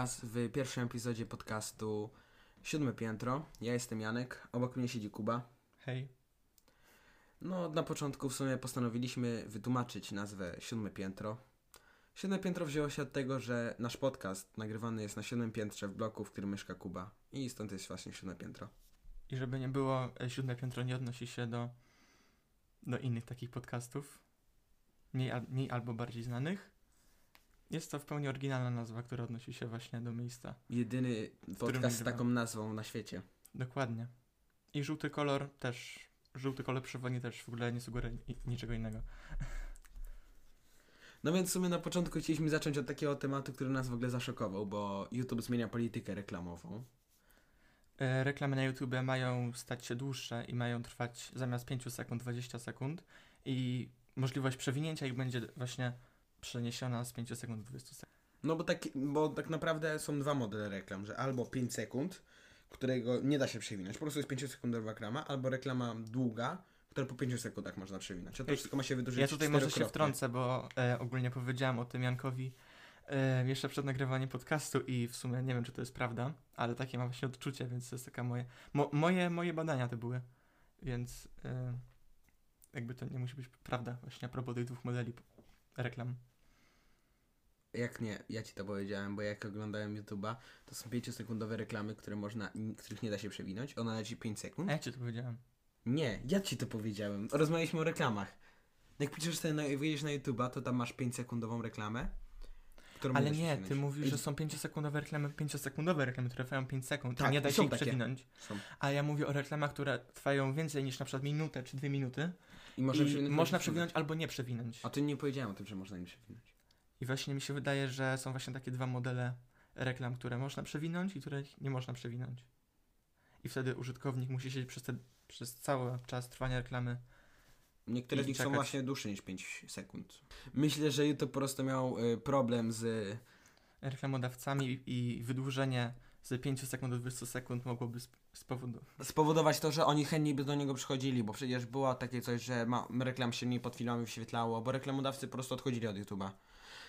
Was w pierwszym epizodzie podcastu Siódme Piętro. Ja jestem Janek, obok mnie siedzi Kuba. Hej. No, na początku w sumie postanowiliśmy wytłumaczyć nazwę Siódme Piętro. Siódme Piętro wzięło się od tego, że nasz podcast nagrywany jest na siódmym piętrze w bloku, w którym mieszka Kuba. I stąd jest właśnie Siódme Piętro. I żeby nie było, e, siódme piętro nie odnosi się do, do innych takich podcastów, mniej, mniej albo bardziej znanych. Jest to w pełni oryginalna nazwa, która odnosi się właśnie do miejsca. Jedyny podcast z taką nazwą na świecie. Dokładnie. I żółty kolor też, żółty kolor przewodni też w ogóle nie sugeruje niczego innego. No więc w sumie na początku chcieliśmy zacząć od takiego tematu, który nas w ogóle zaszokował, bo YouTube zmienia politykę reklamową. E, reklamy na YouTube mają stać się dłuższe i mają trwać zamiast 5 sekund 20 sekund i możliwość przewinięcia ich będzie właśnie przeniesiona z 5 sekund do 20 sekund. No bo tak, bo tak naprawdę są dwa modele reklam, że albo 5 sekund, którego nie da się przewinąć, po prostu jest 5 sekundowa reklama, albo reklama długa, która po 5 sekundach można przewinąć. A to wszystko ma się wydłużyć Ja tutaj może się wtrącę, bo e, ogólnie powiedziałem o tym Jankowi e, jeszcze przed nagrywaniem podcastu i w sumie nie wiem, czy to jest prawda, ale takie mam właśnie odczucie, więc to jest taka moje, mo, moje, moje badania to były, więc e, jakby to nie musi być prawda właśnie a propos tych dwóch modeli reklam. Jak nie, ja ci to powiedziałem, bo jak oglądałem YouTube'a, to są 5 sekundowe reklamy, które można, których nie da się przewinąć. Ona leci 5 sekund. A ja ci to powiedziałem. Nie, ja ci to powiedziałem. Rozmawialiśmy o reklamach. Jak piszesz sobie, na, wyjdziesz na YouTube'a, to tam masz 5 sekundową reklamę, którą Ale nie, przewinąć. ty mówisz, że są 5-sekundowe reklamy, 5-sekundowe reklamy, które trwają 5 sekund, Tak, nie da się ich takie. przewinąć. Są. A ja mówię o reklamach, które trwają więcej niż na przykład minutę czy dwie minuty I można i przewinąć. można przewinąć albo nie przewinąć. A ty nie powiedziałem o tym, że można im przewinąć. I właśnie mi się wydaje, że są właśnie takie dwa modele reklam, które można przewinąć i których nie można przewinąć. I wtedy użytkownik musi siedzieć przez, te, przez cały czas trwania reklamy. Niektóre z nich są czekać. właśnie dłuższe niż 5 sekund. Myślę, że YouTube po prostu miał y, problem z. reklamodawcami i wydłużenie z 5 sekund do 20 sekund mogłoby sp- spowodować. spowodować to, że oni chętniej by do niego przychodzili, bo przecież było takie coś, że ma, reklam się mniej pod filmami wyświetlało, bo reklamodawcy po prostu odchodzili od YouTube'a.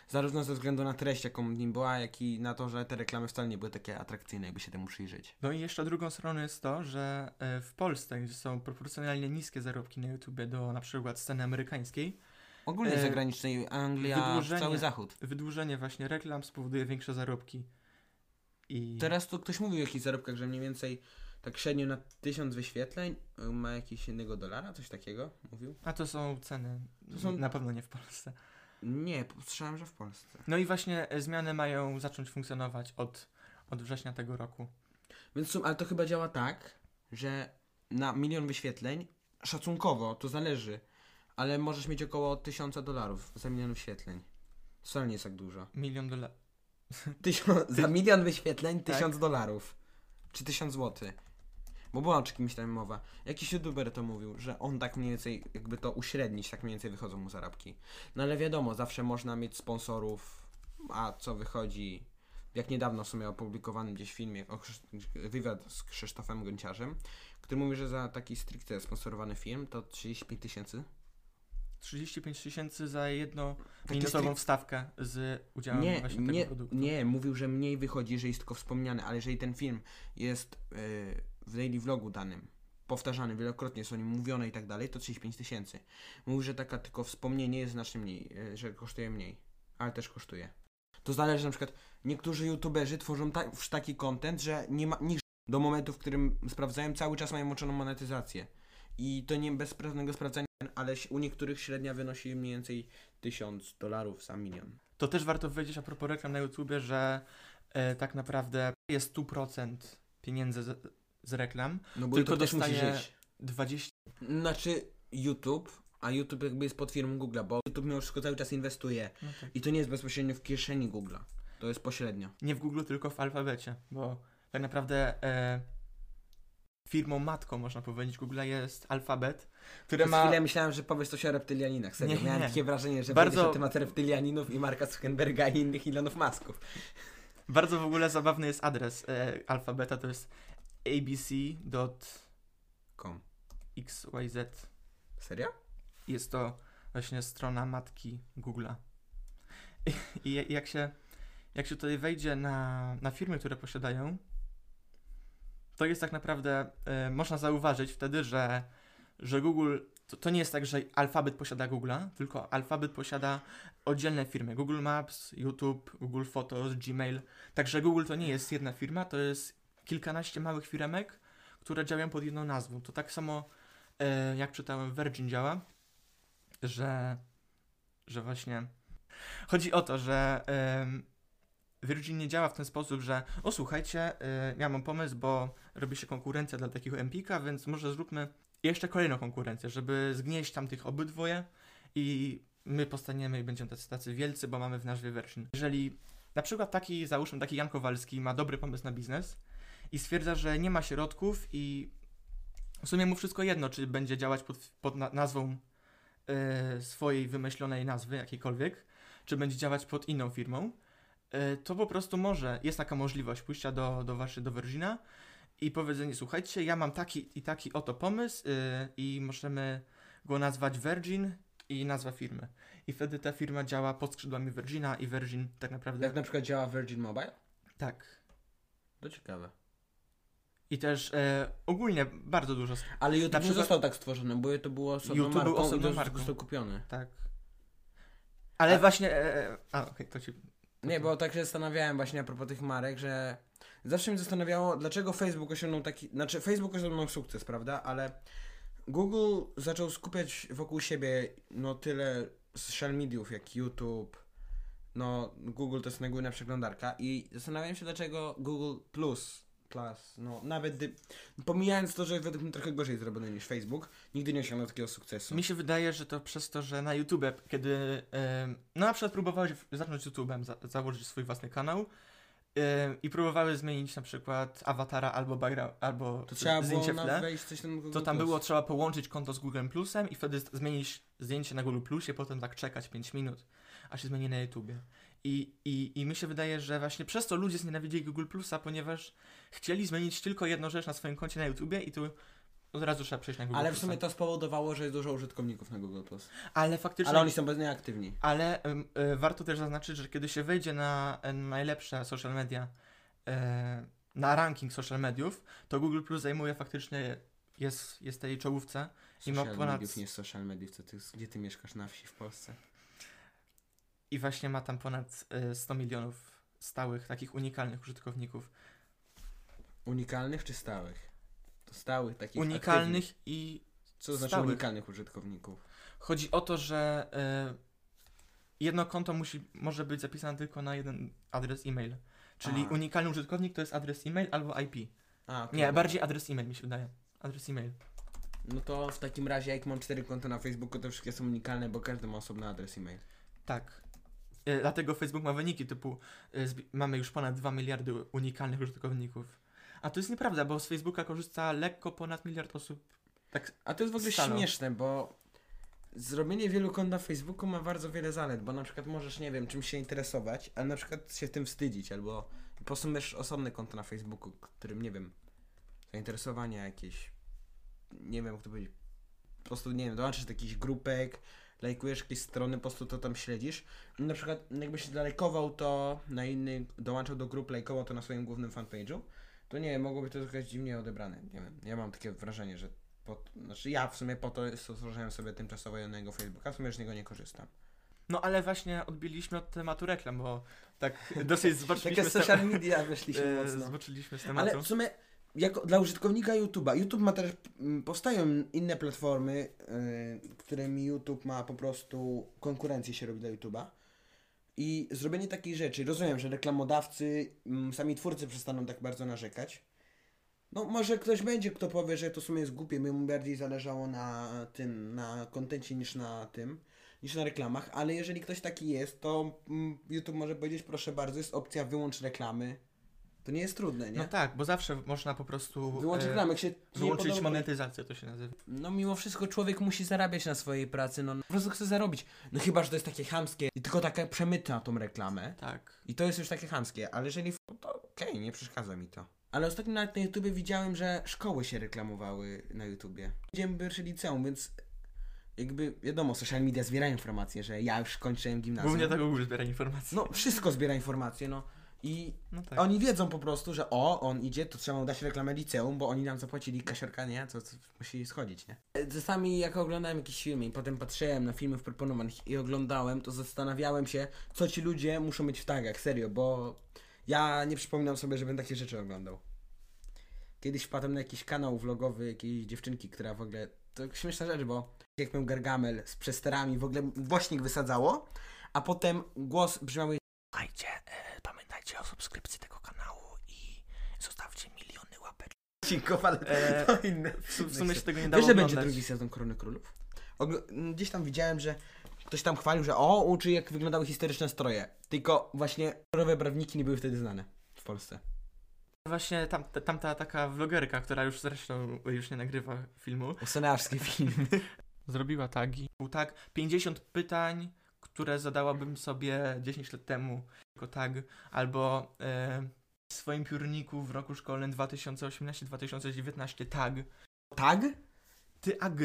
Zarówno ze względu na treść, jaką w nim była, jak i na to, że te reklamy wcale nie były takie atrakcyjne, jakby się temu przyjrzeć. No i jeszcze drugą stroną jest to, że e, w Polsce, gdzie są proporcjonalnie niskie zarobki na YouTubie do na przykład sceny amerykańskiej, Ogólnie E, zagranicznej Anglia, cały zachód. wydłużenie właśnie reklam spowoduje większe zarobki. I Teraz to ktoś mówił o jakichś zarobkach, że mniej więcej tak średnio na tysiąc wyświetleń y, ma jakieś jednego dolara, coś takiego mówił? A to są ceny. To są- Na pewno nie w Polsce. Nie, słyszałem, że w Polsce. No i właśnie e, zmiany mają zacząć funkcjonować od, od września tego roku. Więc sum, ale to chyba działa tak, że na milion wyświetleń, szacunkowo, to zależy, ale możesz mieć około 1000 dolarów za milion wyświetleń. To wcale nie jest tak dużo. Milion dolarów. Tysiąc, za milion wyświetleń Tak. 1000 dolarów. Czy 1000 złotych. Bo była o czymś tam mowa. Jakiś youtuber to mówił, że on tak mniej więcej, jakby to uśrednić, tak mniej więcej wychodzą mu zarobki. No ale wiadomo, zawsze można mieć sponsorów, a co wychodzi, jak niedawno w sumie opublikowany gdzieś filmie, wywiad z Krzysztofem Gonciarzem, który mówi, że za taki stricte sponsorowany film to 35 tysięcy. 35 tysięcy za jedną minutową strict- wstawkę z udziałem Nie, właśnie tego nie, produktu. nie, mówił, że mniej wychodzi, że jest tylko wspomniany, ale jeżeli ten film jest yy, w daily vlogu danym, powtarzany wielokrotnie, jest o nim mówione i tak dalej, to 35 tysięcy. Mówił, że taka tylko wspomnienie jest znacznie mniej, yy, że kosztuje mniej, ale też kosztuje. To zależy, na przykład niektórzy youtuberzy tworzą ta, taki content, że nie ma niż do momentu, w którym sprawdzają, cały czas mają włączoną monetyzację. I to nie bez pewnego sprawdzania, ale u niektórych średnia wynosi mniej więcej 1000 dolarów za milion. To też warto powiedzieć a propos reklam na YouTubie, że e, tak naprawdę jest 100% pieniędzy z, reklam, No bo Tylko też musi żyć. 20 Znaczy YouTube, a YouTube jakby jest pod firmą Google'a, bo YouTube mimo wszystko cały czas inwestuje. no tak. I to nie jest bezpośrednio w kieszeni Google'a. To jest pośrednio. nie w Google, tylko w alfabecie, bo tak naprawdę e, firmą matką, można powiedzieć, Google'a jest alfabet, które Przez ma... chwilę myślałem, że powiesz coś o reptylianinach. Serio, Nie, miałem nie. takie wrażenie, że Bardzo- Bardzo... na temat reptylianinów i Marka Zuckerberga i innych Elonów Masków. Bardzo w ogóle zabawny jest adres e, alfabeta, to jest. abc.xyz. Serio? Jest to właśnie strona matki Google'a. I, i jak się jak się tutaj wejdzie na, na firmy, które posiadają, to jest tak naprawdę, e, można zauważyć wtedy, że, że Google, to, to nie jest tak, że Alphabet posiada Google'a, tylko Alphabet posiada oddzielne firmy. Google Maps, YouTube, Google Photos, Gmail. Także Google to nie jest jedna firma, to jest kilkanaście małych firmek, które działają pod jedną nazwą. To tak samo e, jak czytałem Virgin działa, że, że właśnie chodzi o to, że em, Virgin nie działa w ten sposób, że o słuchajcie, y, ja mam pomysł, bo robi się konkurencja dla takiego Empika, więc może zróbmy jeszcze kolejną konkurencję, żeby zgnieść tam tych obydwoje i my powstaniemy i będziemy tacy, tacy wielcy, bo mamy w nazwie Virgin. Jeżeli na przykład taki, załóżmy taki Jan Kowalski ma dobry pomysł na biznes i stwierdza, że nie ma środków i w sumie mu wszystko jedno, czy będzie działać pod, pod na, nazwą y, swojej wymyślonej nazwy, jakiejkolwiek, czy będzie działać pod inną firmą, y, to po prostu może, jest taka możliwość pójścia do, do waszej, do Virgina i powiedzenie, słuchajcie, ja mam taki i taki oto pomysł y, i możemy go nazwać Virgin i nazwa firmy. I wtedy ta firma działa pod skrzydłami Virgina i Virgin tak naprawdę... Jak na przykład działa Virgin Mobile? Tak. To ciekawe. I też e, ogólnie bardzo dużo... Ale YouTube Na nie przykład- został tak stworzony, bo to było osobną YouTube był marką osobną i to marką. został kupiony. Tak. Ale A- właśnie... E, a, okej, to ci... Nie, bo tak się zastanawiałem właśnie a propos tych marek, że zawsze mnie zastanawiało, dlaczego Facebook osiągnął taki, znaczy Facebook osiągnął sukces, prawda, ale Google zaczął skupiać wokół siebie no tyle social mediów jak YouTube, no Google to jest najgłówna przeglądarka i zastanawiałem się dlaczego Google Plus, Plus, no nawet pomijając to, że według mnie trochę gorzej zrobiony niż Facebook, nigdy nie osiągnął takiego sukcesu. Mi się wydaje, że to przez to, że na YouTube, kiedy em, no na przykład próbowałeś w- zacząć YouTube'em, za, założyć swój własny kanał i próbowały zmienić na przykład awatara albo background, albo To trzeba było zdjęcie w na tle, coś Google to tam Plus. było trzeba połączyć konto z Google Plusem i wtedy zmienić zdjęcie na Google Plusie, potem tak czekać 5 minut, a się zmieni na YouTubie. I, i, I mi się wydaje, że właśnie przez to ludzie znienawidzili Google Plusa, ponieważ chcieli zmienić tylko jedną rzecz na swoim koncie na YouTubie i tu od razu trzeba przejść na Google Ale w sumie to spowodowało, że jest dużo użytkowników na Google Plus. Ale faktycznie Ale oni są bez nieaktywni. Ale ym, y, warto też zaznaczyć, że kiedy się wejdzie na y, najlepsze social media, y, na ranking social mediów, to Google Plus zajmuje faktycznie, jest, jest tej czołówce i ma Social ponad, mediów, nie social mediów, co ty, gdzie ty mieszkasz na wsi w Polsce? I właśnie ma tam ponad y, 100 milionów stałych, takich unikalnych użytkowników. Unikalnych czy stałych? To stałych, takich Unikalnych aktywnych. i Co to znaczy stałych. unikalnych użytkowników? chodzi o to, że y, jedno konto musi, może być zapisane tylko na jeden adres e-mail. Czyli Aha. unikalny użytkownik to jest adres e-mail albo IP. A, okej. Nie, bardziej adres e-mail mi się wydaje. Adres e-mail. No to w takim razie, jak mam cztery konta na Facebooku, to wszystkie są unikalne, bo każdy ma osobny adres e-mail. Tak. E, Dlatego Facebook ma wyniki typu e, mamy już ponad 2 miliardy unikalnych użytkowników. A to jest nieprawda, bo z Facebooka korzysta lekko ponad miliard osób. Tak, A to jest w ogóle śmieszne, bo zrobienie wielu kont na Facebooku ma bardzo wiele zalet, bo na przykład możesz, nie wiem, czymś się interesować, ale na przykład się tym wstydzić, albo po prostu masz osobne konto na Facebooku, którym, nie wiem, zainteresowania jakieś, nie wiem, jak to powiedzieć, po prostu, nie wiem, dołączysz do jakichś grupek, lajkujesz jakieś strony, po prostu to tam śledzisz. I na przykład jakbyś zalajkował to na inny, dołączał do grup, lajkował to na swoim głównym fanpage'u, to nie wiem, mogłoby to trochę dziwnie odebrane. Nie wiem, ja mam takie wrażenie, że po, znaczy ja w sumie po to stworzyłem sobie tymczasowo jednego Facebooka, w sumie już z niego nie korzystam. no ale właśnie odbiliśmy od tematu reklam, bo tak dosyć zboczyliśmy, Takie z, social media weszliśmy e, mocno. zboczyliśmy z tematu. Ale w sumie jako dla użytkownika YouTube'a, YouTube ma też, mm, powstają inne platformy, yy, którymi YouTube ma po prostu konkurencję się robi dla YouTube'a. I zrobienie takiej rzeczy, rozumiem, że reklamodawcy, mm, sami twórcy przestaną tak bardzo narzekać. No może ktoś będzie, kto powie, że to w sumie jest głupie, by mu bardziej zależało na tym, na kontencie niż na tym, niż na reklamach, ale jeżeli ktoś taki jest, to mm, YouTube może powiedzieć, proszę bardzo, jest opcja wyłącz reklamy. To nie jest trudne, nie? No tak, bo zawsze można po prostu Wyłączyć e, się wyłączyć podoba- monetyzację, to się nazywa. No mimo wszystko człowiek musi zarabiać na swojej pracy, no po prostu chce zarobić. No chyba, że to jest takie chamskie i tylko taka przemyta tą reklamę. Tak. I to jest już takie chamskie, ale jeżeli f- to okej, nie przeszkadza mi to. Ale ostatnio nawet na YouTubie widziałem, że szkoły się reklamowały na YouTubie. Idziemy pierwszy liceum, więc jakby wiadomo, social media zbiera informacje, że ja już kończyłem gimnazjum. Głównie tak Google zbiera informacje. No, wszystko zbiera informacje, no. I No tak. oni wiedzą po prostu, że o, on idzie, to trzeba mu dać reklamę liceum, bo oni nam zapłacili kasiorka, nie? To, to musi schodzić, nie? Czasami jak oglądałem jakieś filmy i potem patrzyłem na filmy proponowanych i oglądałem, to zastanawiałem się, co ci ludzie muszą mieć w tagach, serio, bo ja nie przypominam sobie, żebym takie rzeczy oglądał. Kiedyś wpadłem na jakiś kanał vlogowy jakiejś dziewczynki, która w ogóle, to śmieszna rzecz, bo jak miał gargamel z przesterami, w ogóle głośnik wysadzało, a potem głos brzmiał jej Słuchajcie, e, pamiętajcie o subskrypcji tego kanału i zostawcie miliony łapek. Cinkow, ale E, to inne. W, w sumie się tego nie dało Wiesz, że będzie oglądać. drugi sezon Korony Królów? M, Gdzieś tam widziałem, że ktoś tam chwalił, że o, uczy jak wyglądały historyczne stroje. Tylko właśnie kolorowe barwniki nie były wtedy znane w Polsce. Właśnie tam, tamta taka vlogerka, która już zresztą już nie nagrywa filmu, Osenearskie filmy. zrobiła tagi. Był tak 50 pytań, które zadałabym sobie 10 lat temu jako tag, albo e, w swoim piórniku w roku szkolnym 2018-2019 tag. Tag? Ty ag.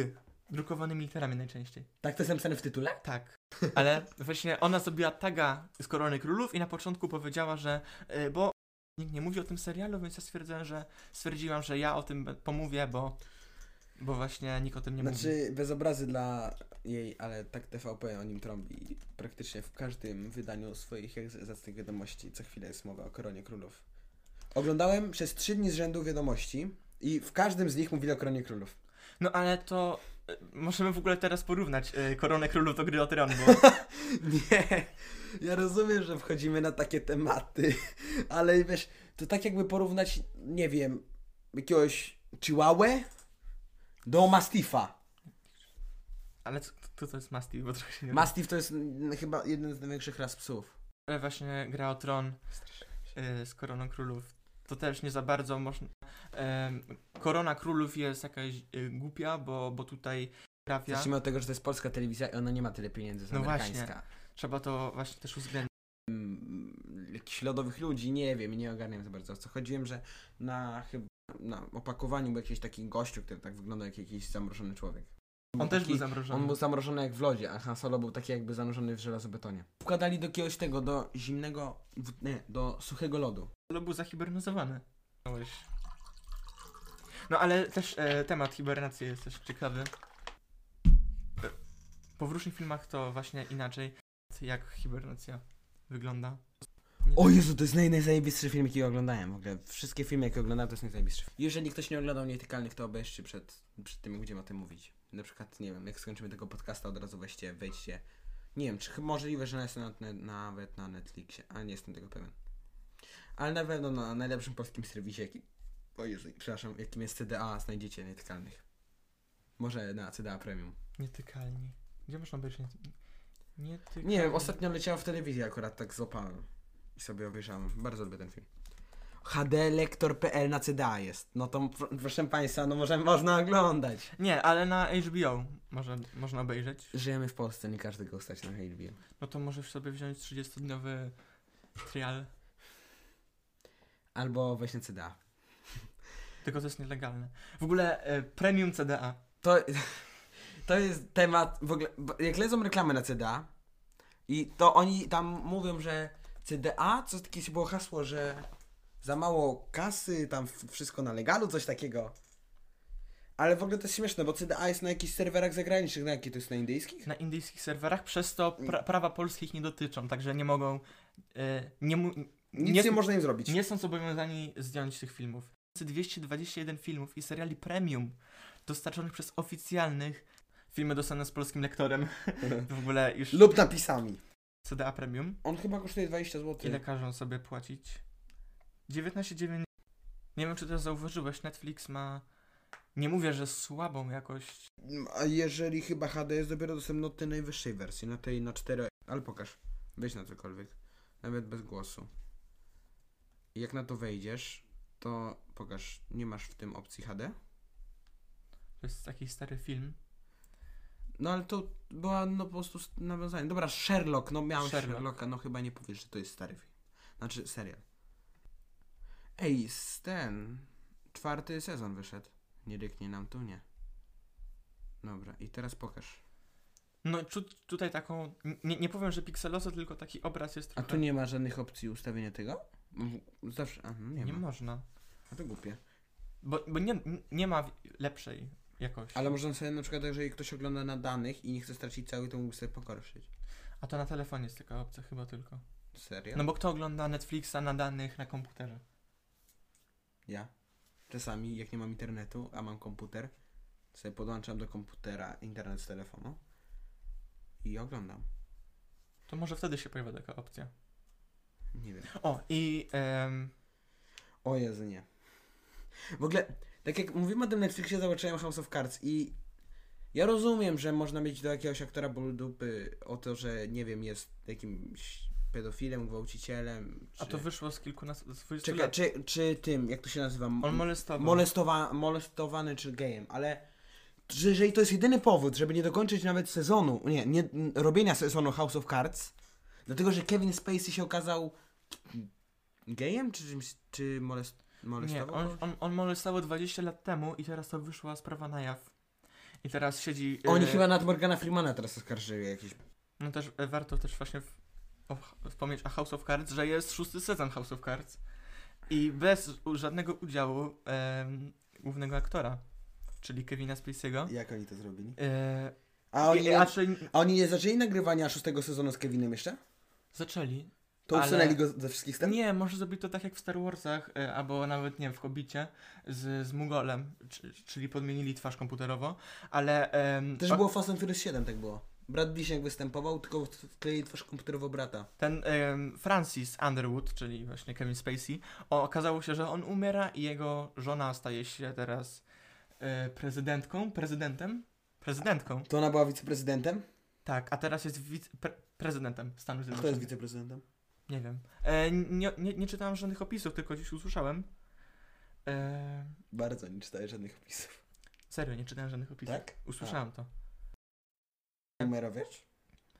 Drukowanymi literami najczęściej. Tak to jest napisane w tytule? Tak. Ale właśnie ona zrobiła taga z Korony Królów i na początku powiedziała, że y, bo nikt nie mówi o tym serialu, więc ja stwierdziłem, że stwierdziłam, że ja o tym pomówię, bo bo właśnie nikt o tym nie mówi. znaczy, bez obrazy dla jej, ale tak TVP o nim trąbi. Praktycznie w każdym wydaniu swoich zacnych wiadomości co chwilę jest mowa o Koronie Królów. Oglądałem przez trzy dni z rzędu wiadomości i w każdym z nich mówili o Koronie Królów. No ale to y, możemy w ogóle teraz porównać y, Koronę Królów do Gry o bo Nie, ja rozumiem, że wchodzimy na takie tematy, ale wiesz, to tak jakby porównać, nie wiem, jakiegoś Chihuahua do Mastifa. ale co to, to jest Mastiff, bo trochę się nie Mastiff to jest mm, chyba jeden z największych ras psów. Ale właśnie Gra o Tron y, z Koroną Królów. To też nie za bardzo można. em, Korona Królów jest jakaś y, głupia, bo, bo tutaj trafia. Zacznijmy od tego, że to jest polska telewizja i ona nie ma tyle pieniędzy, co No amerykańska. Trzeba to właśnie też uwzględnić. Mm, Jakichś lodowych ludzi, nie wiem, nie ogarniam za bardzo o co chodziłem, że na chyba na opakowaniu był jakiś taki gościu, który tak wygląda jak jakiś zamrożony człowiek. On też taki- był zamrożony. On był zamrożony jak w lodzie, a Han Solo był taki jakby zanurzony w żelazobetonie. Wkładali do jakiegoś tego, do zimnego, nie, do suchego lodu. Ale był zahibernizowany. No ale też e, temat hibernacji jest też ciekawy. E, Po w różnych filmach to właśnie inaczej, jak hibernacja wygląda. O Jezu, to jest naj, najzajebistszy film, jaki oglądałem w ogóle. Wszystkie filmy, jakie oglądałem, to jest najzajebistszy. Jeżeli ktoś nie oglądał Nietykalnych, to obejrzcie przed, przed tym, jak będziemy o tym mówić. Na przykład, nie wiem, jak skończymy tego podcasta, od razu weźcie, wejdźcie. Nie wiem, czy możliwe, że jest na, na, nawet na Netflixie, ale nie jestem tego pewien. Ale na pewno na najlepszym polskim serwisie, jaki... O Jezu, przepraszam, jakim jest CDA, znajdziecie Nietykalnych. Może na CDA Premium. Nietykalni. Gdzie można obejrzeć nie- nietykalni? Nie wiem, ostatnio leciało w telewizji akurat tak złapałem i sobie obejrzałem. Bardzo lubię ten film. hdlektor.pl na CDA jest. No to pr- proszę Państwa, no może można oglądać. Nie, ale na HBO może, można obejrzeć. Żyjemy w Polsce, nie każdego stać na HBO. No to możesz sobie wziąć 30-dniowy trial. Albo weź na CDA. Tylko to jest nielegalne. W ogóle e, premium CDA. To, to jest temat, w ogóle, bo jak lecą reklamy na CDA i to oni tam mówią, że CDA, co takie było hasło, że za mało kasy, tam wszystko na legalu, coś takiego. Ale w ogóle to jest śmieszne, bo CDA jest na jakichś serwerach zagranicznych, na jakie to jest na indyjskich? na indyjskich serwerach, przez to pra prawa polskich nie dotyczą, także nie mogą. E, nie, Nic nie, nie, można im zrobić. nie są zobowiązani zdjąć tych filmów. 221 filmów i seriali premium dostarczonych przez oficjalnych filmy dostane z polskim lektorem. w ogóle już Lub napisami. CDA premium. On chyba kosztuje 20 zł. Ile każą sobie płacić? 19,9. Nie wiem, czy to zauważyłeś. Netflix ma. Nie mówię, że słabą jakość. A jeżeli chyba HD jest dopiero dostępny od tej najwyższej wersji, na tej na 4. Ale pokaż. Weź na cokolwiek. Nawet bez głosu. Jak na to wejdziesz, to pokaż. Nie masz w tym opcji HD? To jest taki stary film. No ale to była no po prostu nawiązanie. Dobra, Sherlock, no miałem Sherlock. Sherlocka, no chyba nie powiesz, że to jest stary film. Znaczy serial. Ej, ten czwarty sezon wyszedł. Nie ryknie nam tu, nie. Dobra, i teraz pokaż. No czuć tutaj taką, nie, nie powiem, że pikseloso, tylko taki obraz jest A trochę... tu nie ma żadnych opcji ustawienia tego? Zawsze, aha, nie, nie ma. można. A to głupie. Bo, bo nie, nie ma lepszej jakości. Ale można sobie na przykład, jeżeli ktoś ogląda na danych i nie chce stracić cały, to mógł sobie pogorszyć. A to na telefonie jest taka opcja chyba tylko. Serio? No bo kto ogląda Netflixa na danych na komputerze? Ja. Czasami, jak nie mam internetu, a mam komputer, sobie podłączam do komputera internet z telefonu i oglądam. To może wtedy się pojawia taka opcja. Nie wiem. O, i em, O Jezu, nie. W ogóle, tak jak mówimy o tym Netflixie, zobaczyłem House of Cards i ja rozumiem, że można mieć do jakiegoś aktora ból dupy o to, że nie wiem, jest jakimś pedofilem, gwałcicielem. Czy, a to wyszło z kilkunastu, z 20 Czekaj, lat. czy, czy tym, jak to się nazywa? On molestował. Molestowa, molestowany czy gejem, ale że jeżeli to jest jedyny powód, żeby nie dokończyć nawet sezonu, nie, nie robienia sezonu House of Cards, dlatego że Kevin Spacey się okazał gejem, czy czymś, czy molest, Nie, molestował? on, on, on molestował 20 lat temu i teraz to wyszła sprawa na jaw. I teraz siedzi... Oni e, chyba nad Morgana Freemana teraz oskarżyli. No też e, warto też właśnie w, o, wspomnieć o House of Cards, że jest szósty sezon House of Cards i bez u, żadnego udziału em, głównego aktora, czyli Kevina Spacey'ego. Jak oni to zrobili? E, A oni, i- a czy a oni nie zaczęli nagrywania szóstego sezonu z Kevinem jeszcze? zaczęli? To Ale- usunęli go ze wszystkich scen? Nie, może zrobić to tak jak w Star Warsach, e, albo nawet nie w Hobbicie z, z Mugolem, czy, czyli podmienili twarz komputerowo, ale... em, Też o- było Fast and Furious 7, tak było. Brad Wiśniak występował, tylko wkleili twarz komputerowo brata. Ten Francis Underwood, czyli właśnie Kevin Spacey, o, okazało się, że on umiera i jego żona staje się teraz e, prezydentką, prezydentem, prezydentką, To ona była wiceprezydentem? tak, a teraz jest wice, pre, prezydentem Stanów A kto jest Zjednoczonych. wiceprezydentem? Nie wiem. E, nie, nie, nie czytałem żadnych opisów, tylko gdzieś usłyszałem. E, Bardzo nie czytałem żadnych opisów. serio, nie czytałem żadnych opisów. Tak? Usłyszałem to. Numerowiec?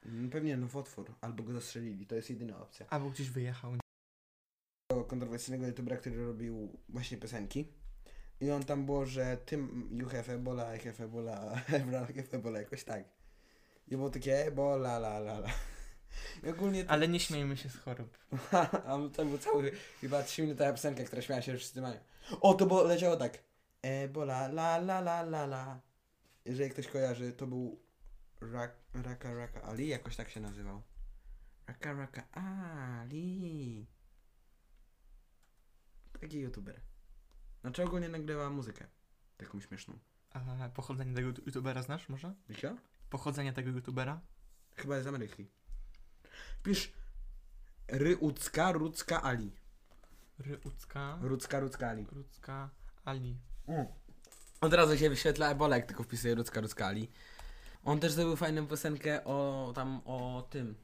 Mm, Pewnie nowotwór, albo go zastrzelili, to jest jedyna opcja. Albo gdzieś wyjechał. Tego kontrowersyjnego youtubera, który robił właśnie piosenki. I on tam było, że tym you have ebola, I have ebola, everyone have ebola, jakoś tak. I było takie ebola, la la la. I ogólnie to... Ale nie śmiejmy się z chorób. A to był cały, chyba 3 minutowa piosenka, która śmiała się, że wszyscy mają. O, to było, leciało tak. Ebola, la la la la la. Jeżeli ktoś kojarzy, to był Rak, Raka Raka Ali, jakoś tak się nazywał. Raka Raka Ali. Taki youtuber. Znaczy ogólnie nagrywa muzykę. Taką śmieszną. A pochodzenie tego youtubera znasz może? Wiecie? Pochodzenie tego youtubera? Chyba jest z Ameryki. Pisz Ryucka, Rucka Ali. Ryucka, Rucka, Rucka Ali. Rucka, Ali. Od razu się wyświetla Ebola, jak tylko wpisuje Rucka Ruskali. On też zrobił fajną piosenkę o tam o tym.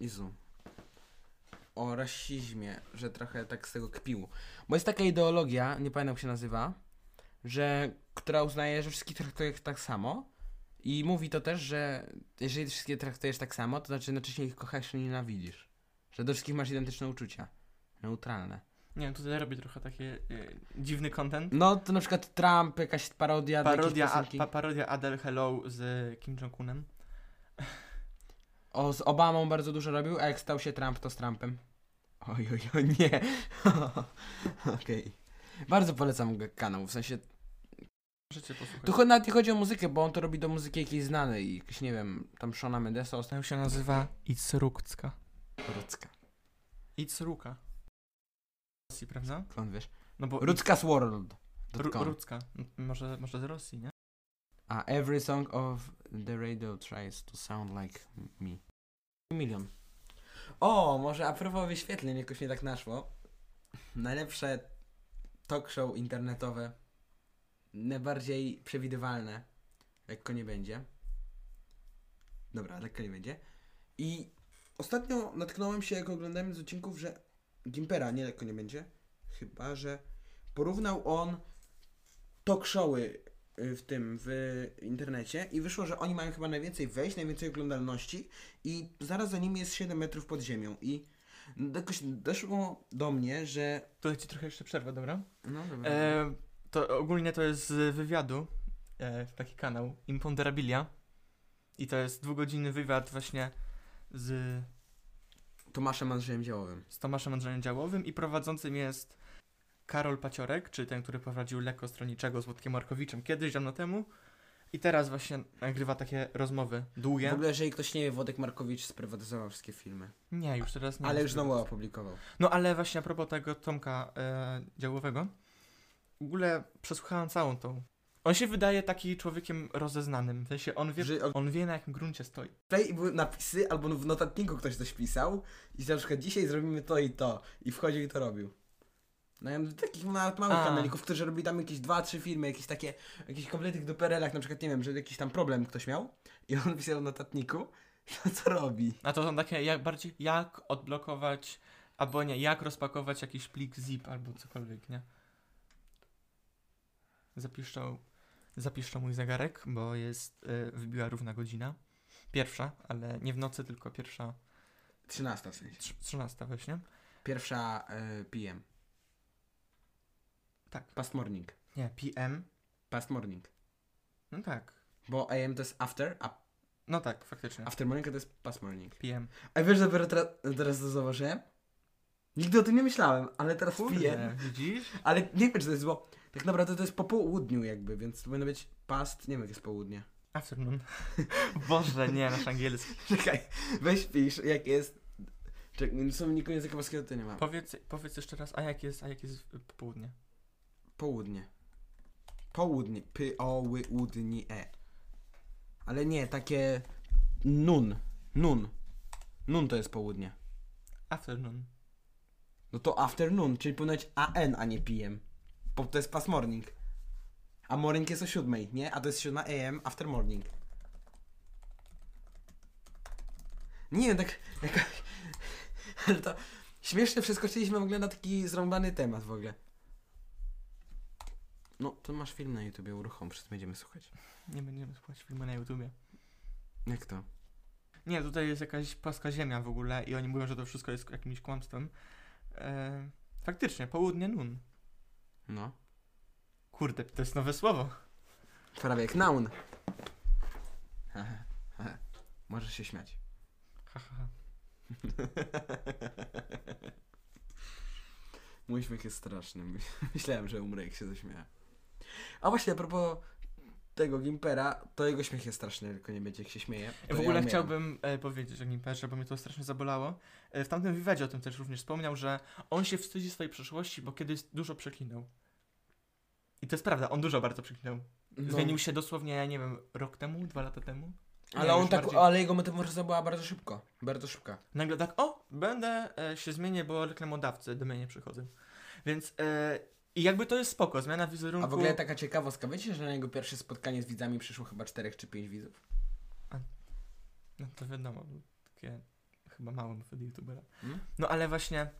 Jezu. O rasizmie, że trochę tak z tego kpił. Bo jest taka ideologia, nie pamiętam jak się nazywa, że która uznaje, że wszystkich traktujesz tak samo. I mówi to też, że jeżeli wszystkich traktujesz tak samo, to znaczy jednocześnie ich kochasz i nienawidzisz. Że do wszystkich masz identyczne uczucia. Neutralne. Nie wiem, tutaj robi trochę taki e, dziwny content. No to na przykład Trump, jakaś parodia, Parodia, a, pa, parodia Adele Hello z Kim Jong-unem. O, z Obamą bardzo dużo robił, a jak stał się Trump, to z Trumpem. Oj, oj, oj, nie. Okej. Bardzo polecam kanał, w sensie... Możecie posłuchać. Tu nawet nie chodzi o muzykę, bo on to robi do muzyki jakiejś znanej i jakiś, nie wiem, tam Shona Mendesa, To się nazywa Itzrukcka. Rucka. Itzruka. Rosji, prawda? Skąd wiesz? No bo Rucka's World. Ru, Rucka. Może, może z Rosji, nie? A every song of the radio tries to sound like me. Milion. O, może a propos wyświetleń, jakoś mnie tak naszło. Najlepsze talk show internetowe. Najbardziej przewidywalne. Lekko nie będzie. Dobra, lekko nie będzie. I ostatnio natknąłem się, jak oglądałem z odcinków, że Gimpera nie lekko nie będzie. Chyba, że porównał on talk showy y, w tym, w internecie i wyszło, że oni mają chyba najwięcej wejść, najwięcej oglądalności i zaraz za nimi jest 7 metrów pod ziemią i jakoś doszło do mnie, że... Tutaj ci trochę jeszcze przerwę, dobra? No dobra. E, to ogólnie to jest z wywiadu. E, taki kanał. Imponderabilia. I to jest dwugodzinny wywiad właśnie z, Tomaszem Andrzejem Działowym. z Tomaszem Andrzejem Działowym i prowadzącym jest Karol Paciorek, czyli ten, który prowadził Lekko Stronniczego z Włodkiem Markowiczem kiedyś, dawno temu. I teraz właśnie nagrywa takie rozmowy długie. W ogóle, jeżeli ktoś nie wie, Wodek Markowicz sprywatyzował wszystkie filmy. Nie, już teraz nie. Ale już znowu opublikował. No ale właśnie a propos tego Tomka e, Działowego, w ogóle przesłuchałem całą tą. On się wydaje taki człowiekiem rozeznanym. W sensie on wie, Że- on wie na jakim gruncie stoi. Tutaj były napisy, albo w notatniku ktoś coś pisał i na przykład dzisiaj zrobimy to i to. I wchodził i to robił. No ja mam takich nawet małych A. kanalików, którzy robili tam jakieś dwa, trzy filmy, jakieś takie, jakieś kompletnych duperelach, na przykład, nie wiem, że jakiś tam problem ktoś miał i on pisał w notatniku i on co robi. A to są takie jak bardziej jak odblokować, albo nie, jak rozpakować jakiś plik zip albo cokolwiek, nie? Zapiszczą, zapiszczą mój zegarek, bo jest, y, wybiła równa godzina. Pierwsza, ale nie w nocy, tylko pierwsza, 13 w sensie. trz- trzynasta właśnie. Pierwsza y, PM. Tak. Past morning. Nie, PM. Past morning. No tak. Bo AM to jest after, a No tak, faktycznie. after morning to jest past morning. PM. A wiesz, że dopiero teraz, teraz to zauważyłem? Nigdy o tym nie myślałem, ale teraz. Kurde, widzisz? Ale nie wiem, czy to jest, bo tak naprawdę to jest po południu jakby, więc to powinno być past, nie wiem jak jest południe. Afternoon. Boże, nie, nasz angielski. Czekaj, weź pisz, jak jest... Czekaj, słowniku języka polskiego to nie ma. Powiedz, powiedz jeszcze raz, a jak jest, a jak jest popołudnie? Południe. Południe. P, o, ły, u, d, ni, e. Ale nie, takie... Nun. Nun. Nun to jest południe. Afternoon. No to afternoon, czyli powinno być AN, a nie PM. Bo to jest past morning. A morning jest o siódmej, nie? A to jest 7 AM after morning. Nie wiem, tak jaka... Ale to śmiesznie przeskoczyliśmy w ogóle na taki zrąbany temat w ogóle. No, to masz film na YouTubie, uruchom, wszyscy będziemy słuchać. Nie będziemy słuchać filmu na YouTubie. Jak to? Nie, tutaj jest jakaś płaska ziemia w ogóle i oni mówią, że to wszystko jest jakimś kłamstwem. E, faktycznie, południe nun. No. Kurde, to jest nowe słowo. Prawie jak naun. Możesz się śmiać. Ha, ha, ha. Mój śmiech jest straszny. Myślałem, że umrę, jak się zaśmiałem. A właśnie, a propos tego Gimpera, to jego śmiech jest straszny, tylko nie będzie jak się śmieje. to w ja ogóle umieram. chciałbym e, powiedzieć o Gimperze, bo mnie to strasznie zabolało. E, w tamtym wywiadzie o tym też również wspomniał, że on się wstydzi swojej przeszłości, bo kiedyś dużo przeklinał. I to jest prawda, on dużo bardzo przeklinał. No. Zmienił się dosłownie, ja nie wiem, rok temu, dwa lata temu. Nie, Ale on tak, bardziej- ale jego metamorfoza była bardzo szybko. Bardzo szybka. Nagle tak, o, będę e, się zmienię, bo reklamodawcy do mnie nie przychodzą. Więc e, i jakby to jest spoko, zmiana wizerunku. A w ogóle taka ciekawostka, wiecie, że na jego pierwsze spotkanie z widzami przyszło chyba czterech czy pięć widzów? No to wiadomo, takie chyba mało wtedy youtubera. Hmm? No ale właśnie,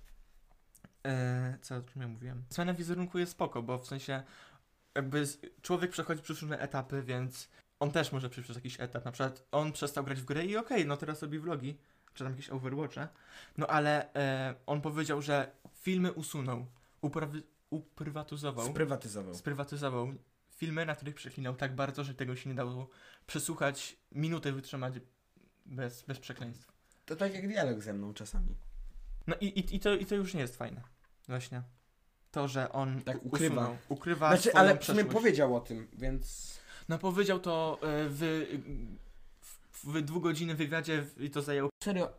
e, co o czym ja mówiłem? Zmiana wizerunku jest spoko, bo w sensie jakby z, człowiek przechodzi przez różne etapy, więc on też może przejść przez jakiś etap. Na przykład on przestał grać w grę i okej, no teraz robi vlogi, czy tam jakieś overwatche. No ale e, on powiedział, że filmy usunął, uprawy, uprywatyzował. Sprywatyzował. sprywatyzował filmy, na których przeklinał tak bardzo, że tego się nie dało przesłuchać, minutę wytrzymać bez, bez przekleństw. To tak jak dialog ze mną czasami. No i, i, i, to, i to już nie jest fajne. Właśnie. To, że on Tak ukrywa. usunął, ukrywa Znaczy, ale przeszłość. powiedział o tym, więc... No powiedział to e, w, w, w dwugodzinnym wywiadzie i to zajęło Serio,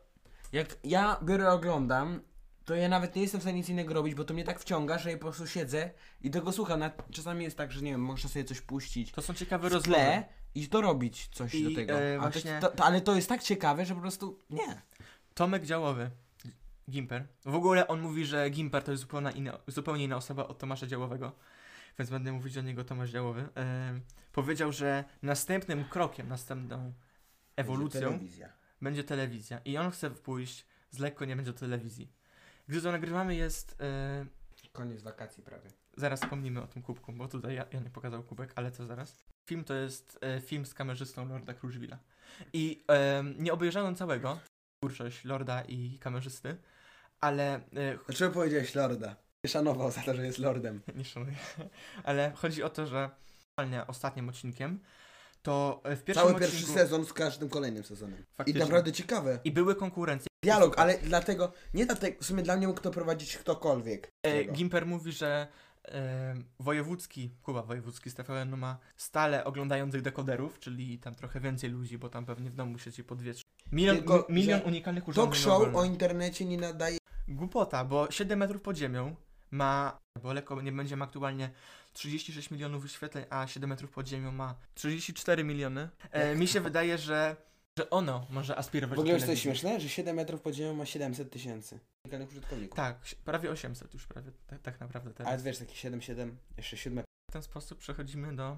jak ja biorę oglądam, to ja nawet nie jestem w stanie nic innego robić, bo to mnie tak wciąga, że ja po prostu siedzę i tego słucham. Na, czasami jest tak, że nie wiem, można sobie coś puścić To są ciekawe w rozmowy. tle i dorobić coś I, do tego. e, A właśnie- to, to, ale to jest tak ciekawe, że po prostu nie. Tomek Działowy, Gimper. W ogóle on mówi, że Gimper to jest zupełnie inna, zupełnie inna osoba od Tomasza Działowego, więc będę mówić do niego Tomasz Działowy. E, powiedział, że następnym krokiem, następną ewolucją Telewizja. będzie telewizja i on chce pójść z lekko nie będzie telewizji. Gdy to nagrywamy jest, e, Koniec wakacji prawie. zaraz wspomnimy o tym kubku, bo tutaj ja, ja nie pokazał kubek, ale to zaraz. Film to jest e, film z kamerzystą Lorda Kruszwila. I e, nie obejrzałem całego, twórczość Lorda i kamerzysty, ale e, Dlaczego powiedziałeś Lorda? Szanował za to, że jest Lordem. nie szanuję, ale chodzi o to, że ostatnim odcinkiem to e, w pierwszym Cały odcinku... pierwszy sezon z każdym kolejnym sezonem. I Faktycznie. naprawdę ciekawe. I były konkurencje. Dialog, ale dlatego, nie dlatego, w sumie dla mnie mógł to prowadzić ktokolwiek. E. Gimper mówi, że e, wojewódzki, Kuba Wojewódzki z TVN ma stale oglądających dekoderów, czyli tam trochę więcej ludzi, bo tam pewnie w domu siedzi po dwie, trzy- Milion, Tylko, mi- milion że unikalnych Talk urządzeń show mobilnych. o internecie nie nadaje. Głupota, bo 7 metrów pod ziemią ma, bo lekko nie będzie ma aktualnie 36 milionów wyświetleń, a 7 metrów pod ziemią ma 34 miliony. E, mi się wydaje, że, że ono może aspirować W ogóle do już to jest śmieszne, że 7 metrów pod ziemią ma 700 tysięcy unikalnych użytkowników. Tak, prawie 800 już prawie, tak, tak naprawdę teraz. Ale wiesz, taki 7, 7, jeszcze 7. W ten sposób przechodzimy do,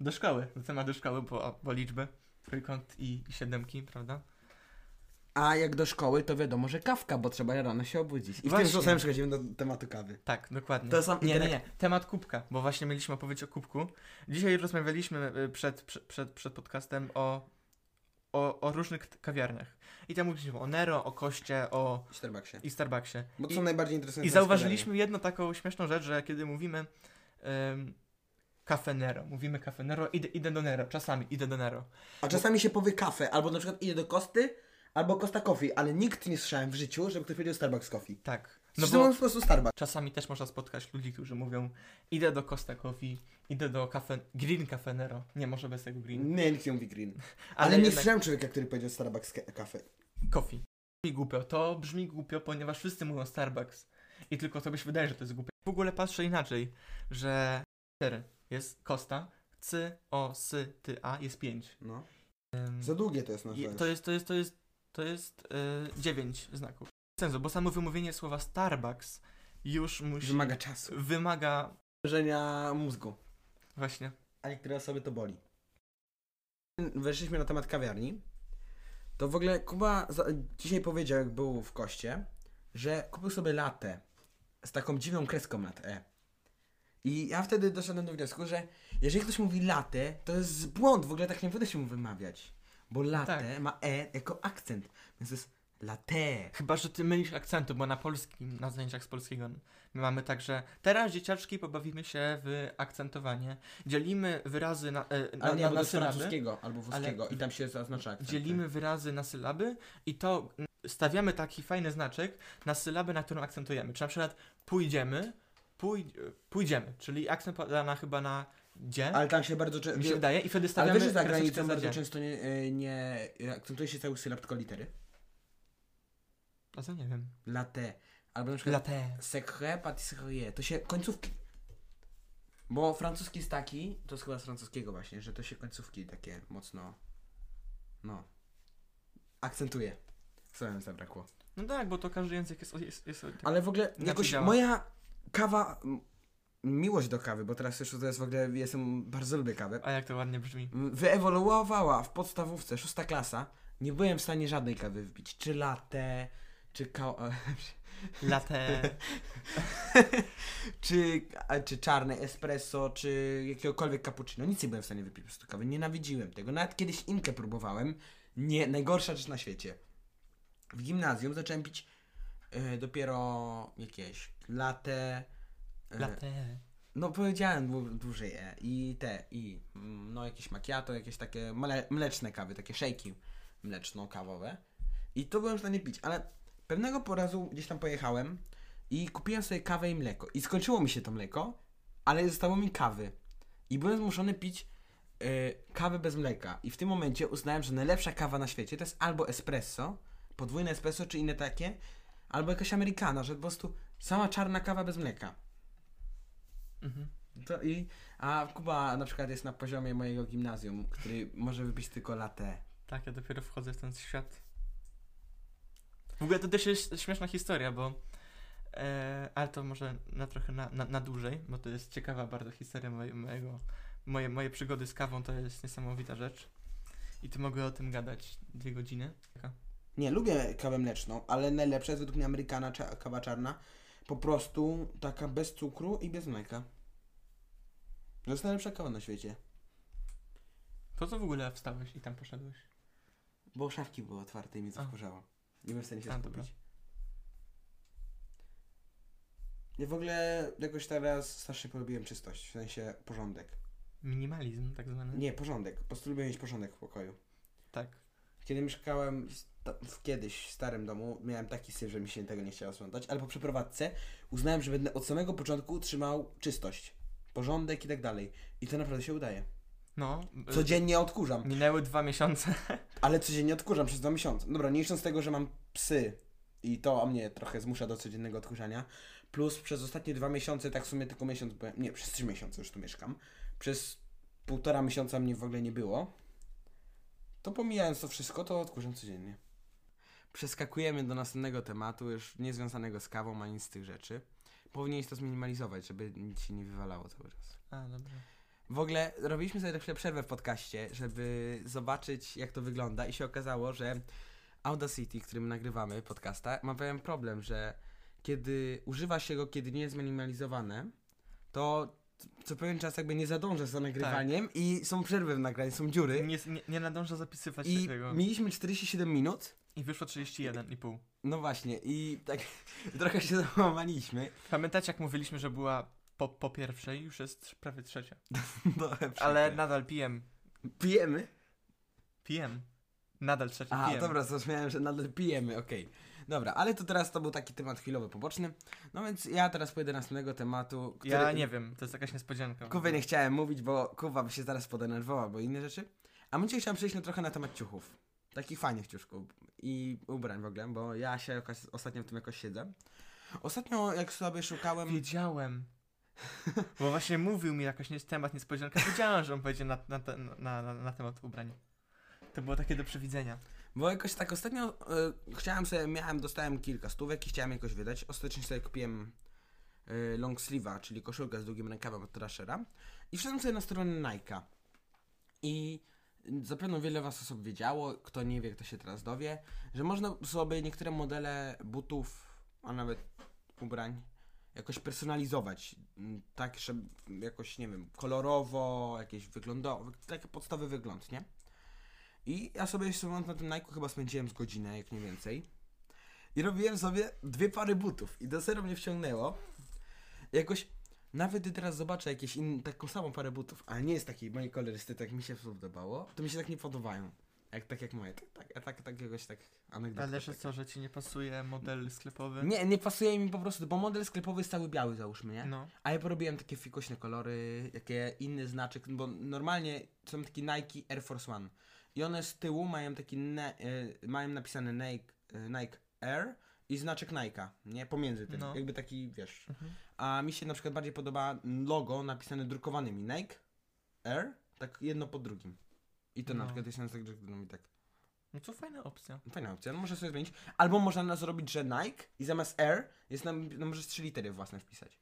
do szkoły, do tematu szkoły, bo, bo liczby, trójkąt i, i siedemki, prawda? A jak do szkoły, to wiadomo, że kawka, bo trzeba rano się obudzić. I w Właśnie. tym sposobem przechodzimy do tematu kawy. Tak, dokładnie. To są nie, nie, nie. Temat kubka, bo właśnie mieliśmy opowiedzieć o kubku. Dzisiaj rozmawialiśmy y, przed, przed, przed, przed podcastem o, o, o różnych kawiarniach. I tam mówiliśmy o Nero, o Koście, o W Starbucksie. i Starbucksie. Bo to I, są najbardziej interesujące I zauważyliśmy jedną taką śmieszną rzecz, że kiedy mówimy um, Cafe Nero, mówimy Cafe Nero, idę, idę do Nero, czasami idę do Nero. A czasami się powie kawę, albo na przykład idzie do Kosty, albo Costa Coffee, ale nikt nie słyszałem w życiu, żeby ktoś powiedział Starbucks Coffee. Tak. No bo... bo po prostu Starbucks. czasami też można spotkać ludzi, którzy mówią idę do Costa Coffee, idę do cafe, Green Cafe Nero. Nie, może bez tego Green. Nie, nikt nie mówi green. Ale, nie jednak- słyszałem człowieka, który powiedział Starbucks Cafe. Coffee. Brzmi głupio. To brzmi głupio, ponieważ wszyscy mówią Starbucks. I tylko tobie się wydaje, że to jest głupie. W ogóle patrzę inaczej, że 4 jest Costa, C, O, S, T, A jest 5. No. Za długie to jest nasz to jest, to jest, to jest, to jest yy, 9 znaków. Sensu, bo samo wymówienie słowa Starbucks już musi... Wymaga czasu. Wymaga... Wrażenia mózgu. Właśnie. A niektóre osoby to boli. Weszliśmy na temat kawiarni. To w ogóle Kuba za, dzisiaj powiedział, jak był w koście, że kupił sobie latę z taką dziwną kreską nad E. I ja wtedy doszedłem do wniosku, że jeżeli ktoś mówi latę, to jest błąd, w ogóle tak nie powinno się mu wymawiać. Bo latę Tak. ma E jako akcent, więc to jest latte. Chyba, że ty mylisz akcentu, bo na polskim, na zajęciach z polskiego my mamy tak, że teraz dzieciaczki pobawimy się w akcentowanie. Dzielimy wyrazy na, e, na, Ale nie, na, na sylaby. albo włoskiego Ale i tam się zaznacza akcent. Dzielimy wyrazy na sylaby i to mm, stawiamy taki fajny znaczek na sylabę, na którą akcentujemy. Czy na przykład pójdziemy, pój, pójdziemy, czyli akcent pada na chyba na dzie, Ale tam się bardzo mi się często... wydaje, i wtedy Ale stawiamy wiesz, że za granicą bardzo dzie. często nie, e, nie akcentuje się cały sylab, tylko litery. A co nie wiem. Latte. Albo na przykład Latte. secret pâtisserie. To się końcówki. Bo francuski jest taki, to jest chyba z francuskiego właśnie, że to się końcówki takie mocno. No. Akcentuje. Co mi zabrakło. No tak, bo to każdy język jest, jest, jest tak. Ale w ogóle jakoś działa. moja kawa. m, Miłość do kawy, bo teraz już to jest w ogóle, jestem, bardzo lubię kawę. A jak to ładnie brzmi. Wyewoluowała w podstawówce, szósta klasa. Nie byłem w stanie żadnej kawy wypić. Czy latte, czy ka- Latte. czy, a, czy czarne espresso, czy jakiegokolwiek cappuccino. Nic nie byłem w stanie wypić po prostu kawy. Nienawidziłem tego. Nawet kiedyś inkę próbowałem. Nie, najgorsza rzecz na świecie. W gimnazjum zacząłem pić e, dopiero jakieś latte. e, Latte. No powiedziałem dłu- dłużej e. I te, i mm, no jakieś macchiato, jakieś takie mle, mleczne kawy, takie szejki mleczno-kawowe. I to byłem w stanie pić, ale pewnego porazu gdzieś tam pojechałem i kupiłem sobie kawę i mleko. I skończyło mi się to mleko, ale zostało mi kawy. I byłem zmuszony pić y, kawę bez mleka. I w tym momencie uznałem, że najlepsza kawa na świecie to jest albo espresso, podwójne espresso czy inne takie, albo jakaś amerykana, że po prostu sama czarna kawa bez mleka. Mhm. To i, a Kuba na przykład jest na poziomie mojego gimnazjum, który może wypić tylko latte. Tak, ja dopiero wchodzę w ten świat. W ogóle to też jest śmieszna historia, bo. E, ale to może na trochę na, na, na dłużej, bo to jest ciekawa bardzo historia moje, mojego. Moje, moje przygody z kawą to jest niesamowita rzecz. I tu mogę o tym gadać dwie godziny. Taka. Nie, lubię kawę mleczną, ale najlepsza jest według mnie amerykana, cza, kawa czarna. Po prostu taka bez cukru i bez mleka. To jest najlepsza kawa na świecie. Po co w ogóle wstałeś i tam poszedłeś? Bo szafki były otwarte i mi A. to wkurzało. Nie byłem w stanie się A, skupić. Ja w ogóle jakoś teraz strasznie polubiłem czystość, w sensie porządek. Minimalizm tak zwany. Nie, porządek. Po prostu lubię mieć porządek w pokoju. Tak. Kiedy mieszkałem w kiedyś w starym domu, miałem taki syf, że mi się tego nie chciało sprzątać, ale po przeprowadzce uznałem, że będę od samego początku trzymał czystość, porządek i tak dalej. I to naprawdę się udaje. No. y, Codziennie odkurzam, Minęły dwa miesiące. ale codziennie odkurzam przez dwa miesiące. Dobra, nie licząc tego, że mam psy i to mnie trochę zmusza do codziennego odkurzania. Plus przez ostatnie dwa miesiące, tak w sumie tylko miesiąc, byłem, nie, przez trzy miesiące już tu mieszkam. Przez półtora miesiąca mnie w ogóle nie było. To pomijając to wszystko, to odkurzam codziennie. Przeskakujemy do następnego tematu, już niezwiązanego z kawą, ani z tych rzeczy. Powinieneś to zminimalizować, żeby nic się nie wywalało cały czas. A, dobra. W ogóle robiliśmy sobie na chwilę przerwę w podcaście, żeby zobaczyć jak to wygląda i się okazało, że Audacity, którym nagrywamy podcasta, ma pewien problem, że kiedy używa się go, kiedy nie jest zminimalizowane, to co pewien czas jakby nie zadąża za nagrywaniem i są przerwy w nagraniu, są dziury. Nie, nie, nie nadąża zapisywać I tego. mieliśmy 47 minut, I wyszło 31,5. no właśnie, i tak trochę się załamaliśmy. Pamiętacie jak mówiliśmy, że była po, po pierwszej? Już jest prawie trzecia. No, Ale nadal pijem. pijemy. Pijem. Nadal trzecia A, pijem. dobra, zrozumiałem, że nadal pijemy, okej. Dobra, ale to teraz to był taki temat chwilowy, poboczny. No więc ja teraz pójdę do następnego tematu, który... Ja nie wiem, to jest jakaś niespodzianka. Kuwę nie chciałem mówić, bo Kuwa by się zaraz podenerwował, bo inne rzeczy. A my dzisiaj chciałem przejść na trochę na temat ciuchów. Takich fajnych ciuszków i ubrań w ogóle, bo ja się jakoś, ostatnio w tym jakoś siedzę. Ostatnio jak sobie szukałem... Wiedziałem. Bo właśnie mówił mi jakoś nie temat niespodzianka. Wiedziałem, że on będzie na, na, na, na, na temat ubrań. To było takie do przewidzenia. Bo jakoś tak ostatnio y, chciałem sobie, miałem, dostałem kilka stówek i chciałem jakoś wydać. Ostatecznie sobie kupiłem y, long sleeve'a, czyli koszulkę z długim rękawem od Trashera i wszedłem sobie na stronę Nike'a. I zapewne wiele was osób wiedziało, kto nie wie, kto się teraz dowie, że można sobie niektóre modele butów, a nawet ubrań jakoś personalizować, mm, tak, żeby jakoś, nie wiem, kolorowo, jakieś wyglądowe, taki podstawowy wygląd, nie? I ja sobie sobie na tym Nike chyba spędziłem z godzinę, jak nie więcej. I robiłem sobie dwie pary butów. I do zero mnie wciągnęło. Jakoś, nawet gdy teraz zobaczę jakieś taką samą parę butów, ale nie jest takiej mojej kolorysty, tak mi się podobało, to mi się tak nie podobają. Jak, tak jak moje. Tak, tak, tak, tak jakoś tak anegdotka. Ale że co, że ci nie pasuje model sklepowy? Nie, nie pasuje mi po prostu, bo model sklepowy jest cały biały załóżmy, nie? No. A ja porobiłem takie fikośne kolory, jakie inny znaczek, bo normalnie są takie Nike Air Force One. I one z tyłu mają taki, ne, y, mają napisane Nike, y, Nike Air i znaczek Nike'a, nie? Pomiędzy tym, No. jakby taki, wiesz. Mhm. A mi się na przykład bardziej podoba logo napisane drukowanymi Nike Air, tak jedno po drugim. I to na No. przykład jest tak, że no mi tak, No to fajna opcja. fajna opcja, no może sobie zmienić. Albo można na zrobić, że Nike i zamiast Air jest nam, no możesz trzy litery własne wpisać.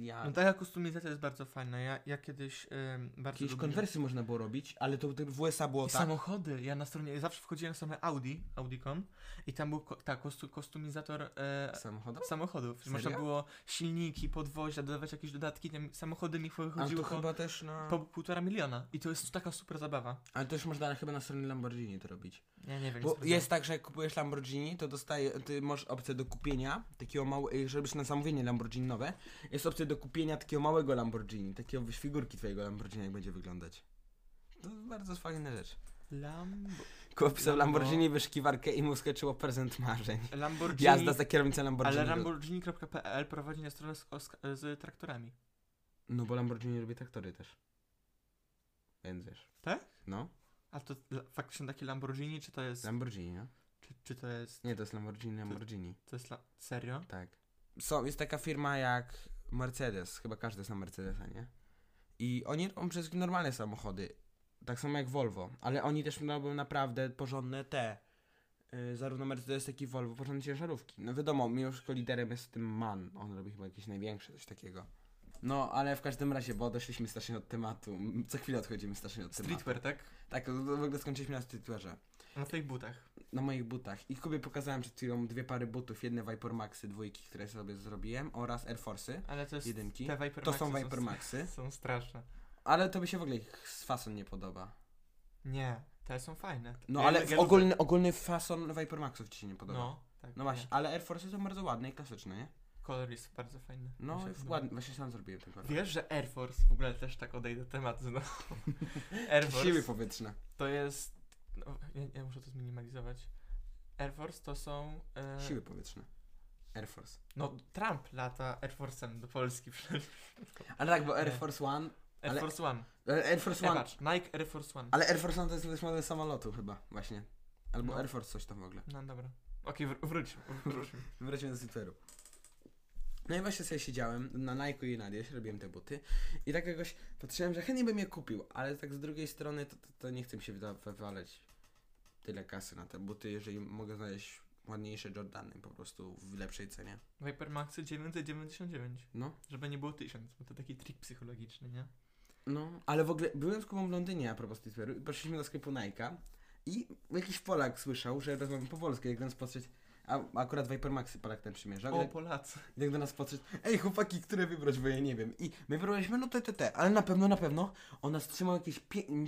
Ja... No taka kustomizacja jest bardzo fajna. Ja, ja kiedyś ym, bardzo lubiłem- konwersy można było robić, ale to w USA było I tak. samochody. Ja na stronie, ja zawsze wchodziłem na stronę Audi, Audi.com i tam był ko- tak, kostu, kostumizator e, Samochodów? samochodów. Serio? Można było silniki, podwozia, dodawać jakieś dodatki. Tam samochody mi Ale chodziły to po, chyba też na... po półtora miliona. I to jest taka super zabawa. Ale też można chyba na stronie Lamborghini to robić. Ja nie wiem. Bo nie jest tak, że jak kupujesz Lamborghini, to dostaje, ty masz opcję do kupienia takiego małego, żebyś na zamówienie Lamborghini nowe, jest opcja do kupienia takiego małego Lamborghini, takiego wiesz, figurki twojego Lamborghini, jak będzie wyglądać. To bardzo fajna rzecz. Lambo... Kupił Lambo- Lamborghini, wyszukiwarkę i mu skoczyło prezent marzeń. Lamborghini. Jazda za kierownicą Lamborghini. ale Lamborghini.pl prowadzi na stronę z, z, z traktorami. No bo Lamborghini robi traktory też. Więc wiesz. Tak? No, A to faktycznie takie Lamborghini, czy to jest. Lamborghini, no. Czy, czy to jest. Nie, to jest Lamborghini, Lamborghini. To jest. La... Serio? Tak. Są, jest taka firma jak Mercedes, chyba każdy zna Mercedesa, nie? I oni robią przez normalne samochody, tak samo jak Volvo, ale oni też robią naprawdę porządne te, yy, zarówno Mercedes, jak i Volvo, porządne ciężarówki. No wiadomo, mimo wszystko liderem jest tym MAN, on robi chyba jakieś największe, coś takiego. No, ale w każdym razie, bo odeszliśmy strasznie od tematu, co chwilę odchodzimy strasznie od Streetwear, tematu. tak? Tak, w ogóle skończyliśmy na streetwearze Na twoich butach. Na moich butach. I Kubie pokazałem przed chwilą dwie pary butów, jedne Viper Maxy, dwójki, które sobie zrobiłem oraz Air Force'y. Ale to jest. Jedynki. Te To Maxy są Viper Maxy. Są straszne. Ale to by się w ogóle ich z fason nie podoba. Nie, te są fajne. No Ja- ale lubię- ogólny, ogólny fason Viper Maxów ci się nie podoba. No, No, tak. właśnie, nie. ale Air Force'y są bardzo ładne i klasyczne, nie? Kolor jest bardzo fajny. Mi No, się jest podoba. ładny. Właśnie sam zrobiłem ten kolor. Wiesz, że Air Force, w ogóle też tak odejdę temat znowu. Air Force Siły powietrzne. to jest, no, ja, ja muszę to zminimalizować. Air Force to są, e, Siły powietrzne. Air Force. no Trump lata Air Force'em do Polski przecież. Ale tak, bo Air Nie. Force One... Air Ale- Force One. e, Air Force One... patrz, Nike Air Force One. Ale Air Force One to jest model samolotu chyba, właśnie. Albo No. Air Force coś tam w ogóle. No dobra. Okej, wr- wróć, wróćmy. Wróćmy do Twitteru. No i właśnie sobie siedziałem na Nike i na Adidas, robiłem te buty i tak jakoś patrzyłem, że chętnie bym je kupił, ale tak z drugiej strony to, to, to nie chcę mi się wywalać tyle kasy na te buty, jeżeli mogę znaleźć ładniejsze Jordany po prostu w lepszej cenie. Viper Maxy 999. No, Żeby nie było 1000, bo to taki trik psychologiczny, nie? no, ale w ogóle byłem z Kubą w Londynie a propos Twitteru i poszliśmy do sklepu Nike'a i jakiś Polak słyszał, że rozmawiam po polsku, jak do nas patrzeć, a akurat Viper Maxy Polak ten przymierzał. O, Polacy. I tak do nas patrzeć, ej chłopaki, które wybrać, bo ja nie wiem. I my wybraliśmy, no te, te, te, ale na pewno, na pewno, on nas trzymał jakieś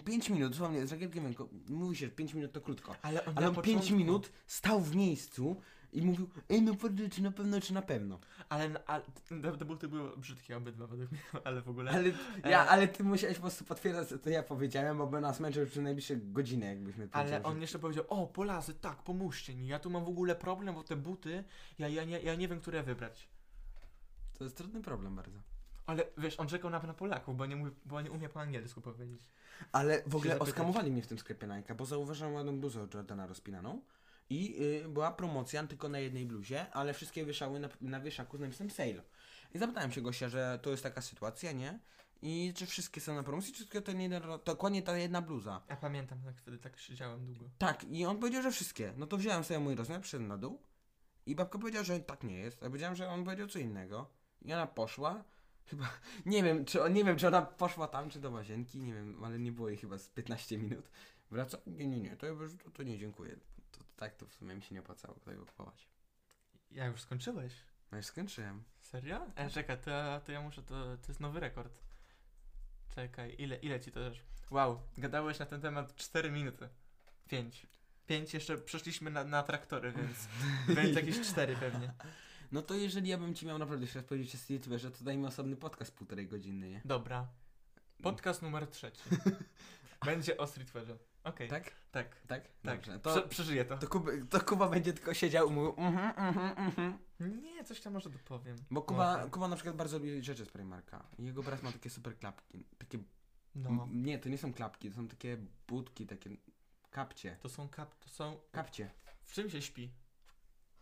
5 minut, dosłownie, z ręku, mówi się, że 5 minut to krótko. Ale on, Ale on 5 początku- minut stał w miejscu i mówił, ej no powiedz, czy na pewno, czy na pewno. Ale, ale te, buty były brzydkie obydwa według mnie, ale w ogóle... Ale, E. ja, ale ty musiałeś po prostu potwierdzać, co ja powiedziałem, bo by nas męczył przez najbliższe godziny, jakbyśmy Ale powiedzieli, on że- jeszcze powiedział, o Polacy, tak, pomóżcie mi, ja tu mam w ogóle problem, bo te buty, ja, ja, nie, ja nie wiem, które wybrać. To jest trudny problem bardzo. Ale wiesz, on czekał na, na Polaków, bo nie, mówi, bo nie umie po angielsku powiedzieć. Ale w ogóle oskamowali mnie w tym sklepie Nike, bo zauważyłem ładną bluzę Jordana rozpinaną i y, była promocja tylko na jednej bluzie, ale wszystkie wieszały na, na wieszaku z napisem sale. I zapytałem się gościa, że to jest taka sytuacja, nie? I czy wszystkie są na promocji, czy tylko ten jeden, dokładnie ta jedna bluza. Ja pamiętam, jak wtedy tak siedziałem długo. Tak, i on powiedział, że wszystkie. No to wziąłem sobie mój rozmiar, przyszedłem na dół i babka powiedziała, że tak nie jest. Ja powiedziałem, że on powiedział co innego. I ona poszła, chyba, nie wiem, czy, nie wiem, czy ona poszła tam, czy do łazienki, nie wiem, ale nie było jej chyba z 15 minut. Wraca, nie, nie, nie, to, ja już- to, to nie, dziękuję. Tak to w sumie mi się nie opłacało tego kupować. Ja już skończyłeś. No już skończyłem. Serio? E, czekaj, to, ja- to ja muszę, to, to jest nowy rekord. Czekaj, ile, ile ci to też? Wow, gadałeś na ten temat 4 minuty. 5. 5 jeszcze przeszliśmy na, na traktory, więc, więc jakieś 4 pewnie. No to jeżeli ja bym ci miał naprawdę raz powiedzieć o streetwearze, to dajmy osobny podcast półtorej godziny, nie? Dobra. Podcast numer trzeci. Będzie o streetwearze. Okej, Tak? tak, Tak? tak. Dobrze, Prze to, przeżyję to. to, Kuba, to Kuba będzie tylko siedział i mówił mhm, mhm, mhm. Nie, coś tam może dopowiem. Bo Kuba, Może. Kuba na przykład bardzo lubi rzeczy z Primarka. Jego brat ma takie super klapki. Takie, No, m- Nie, to nie są klapki, to są takie budki, takie kapcie. to są kap, to są... Kapcie. W czym się śpi?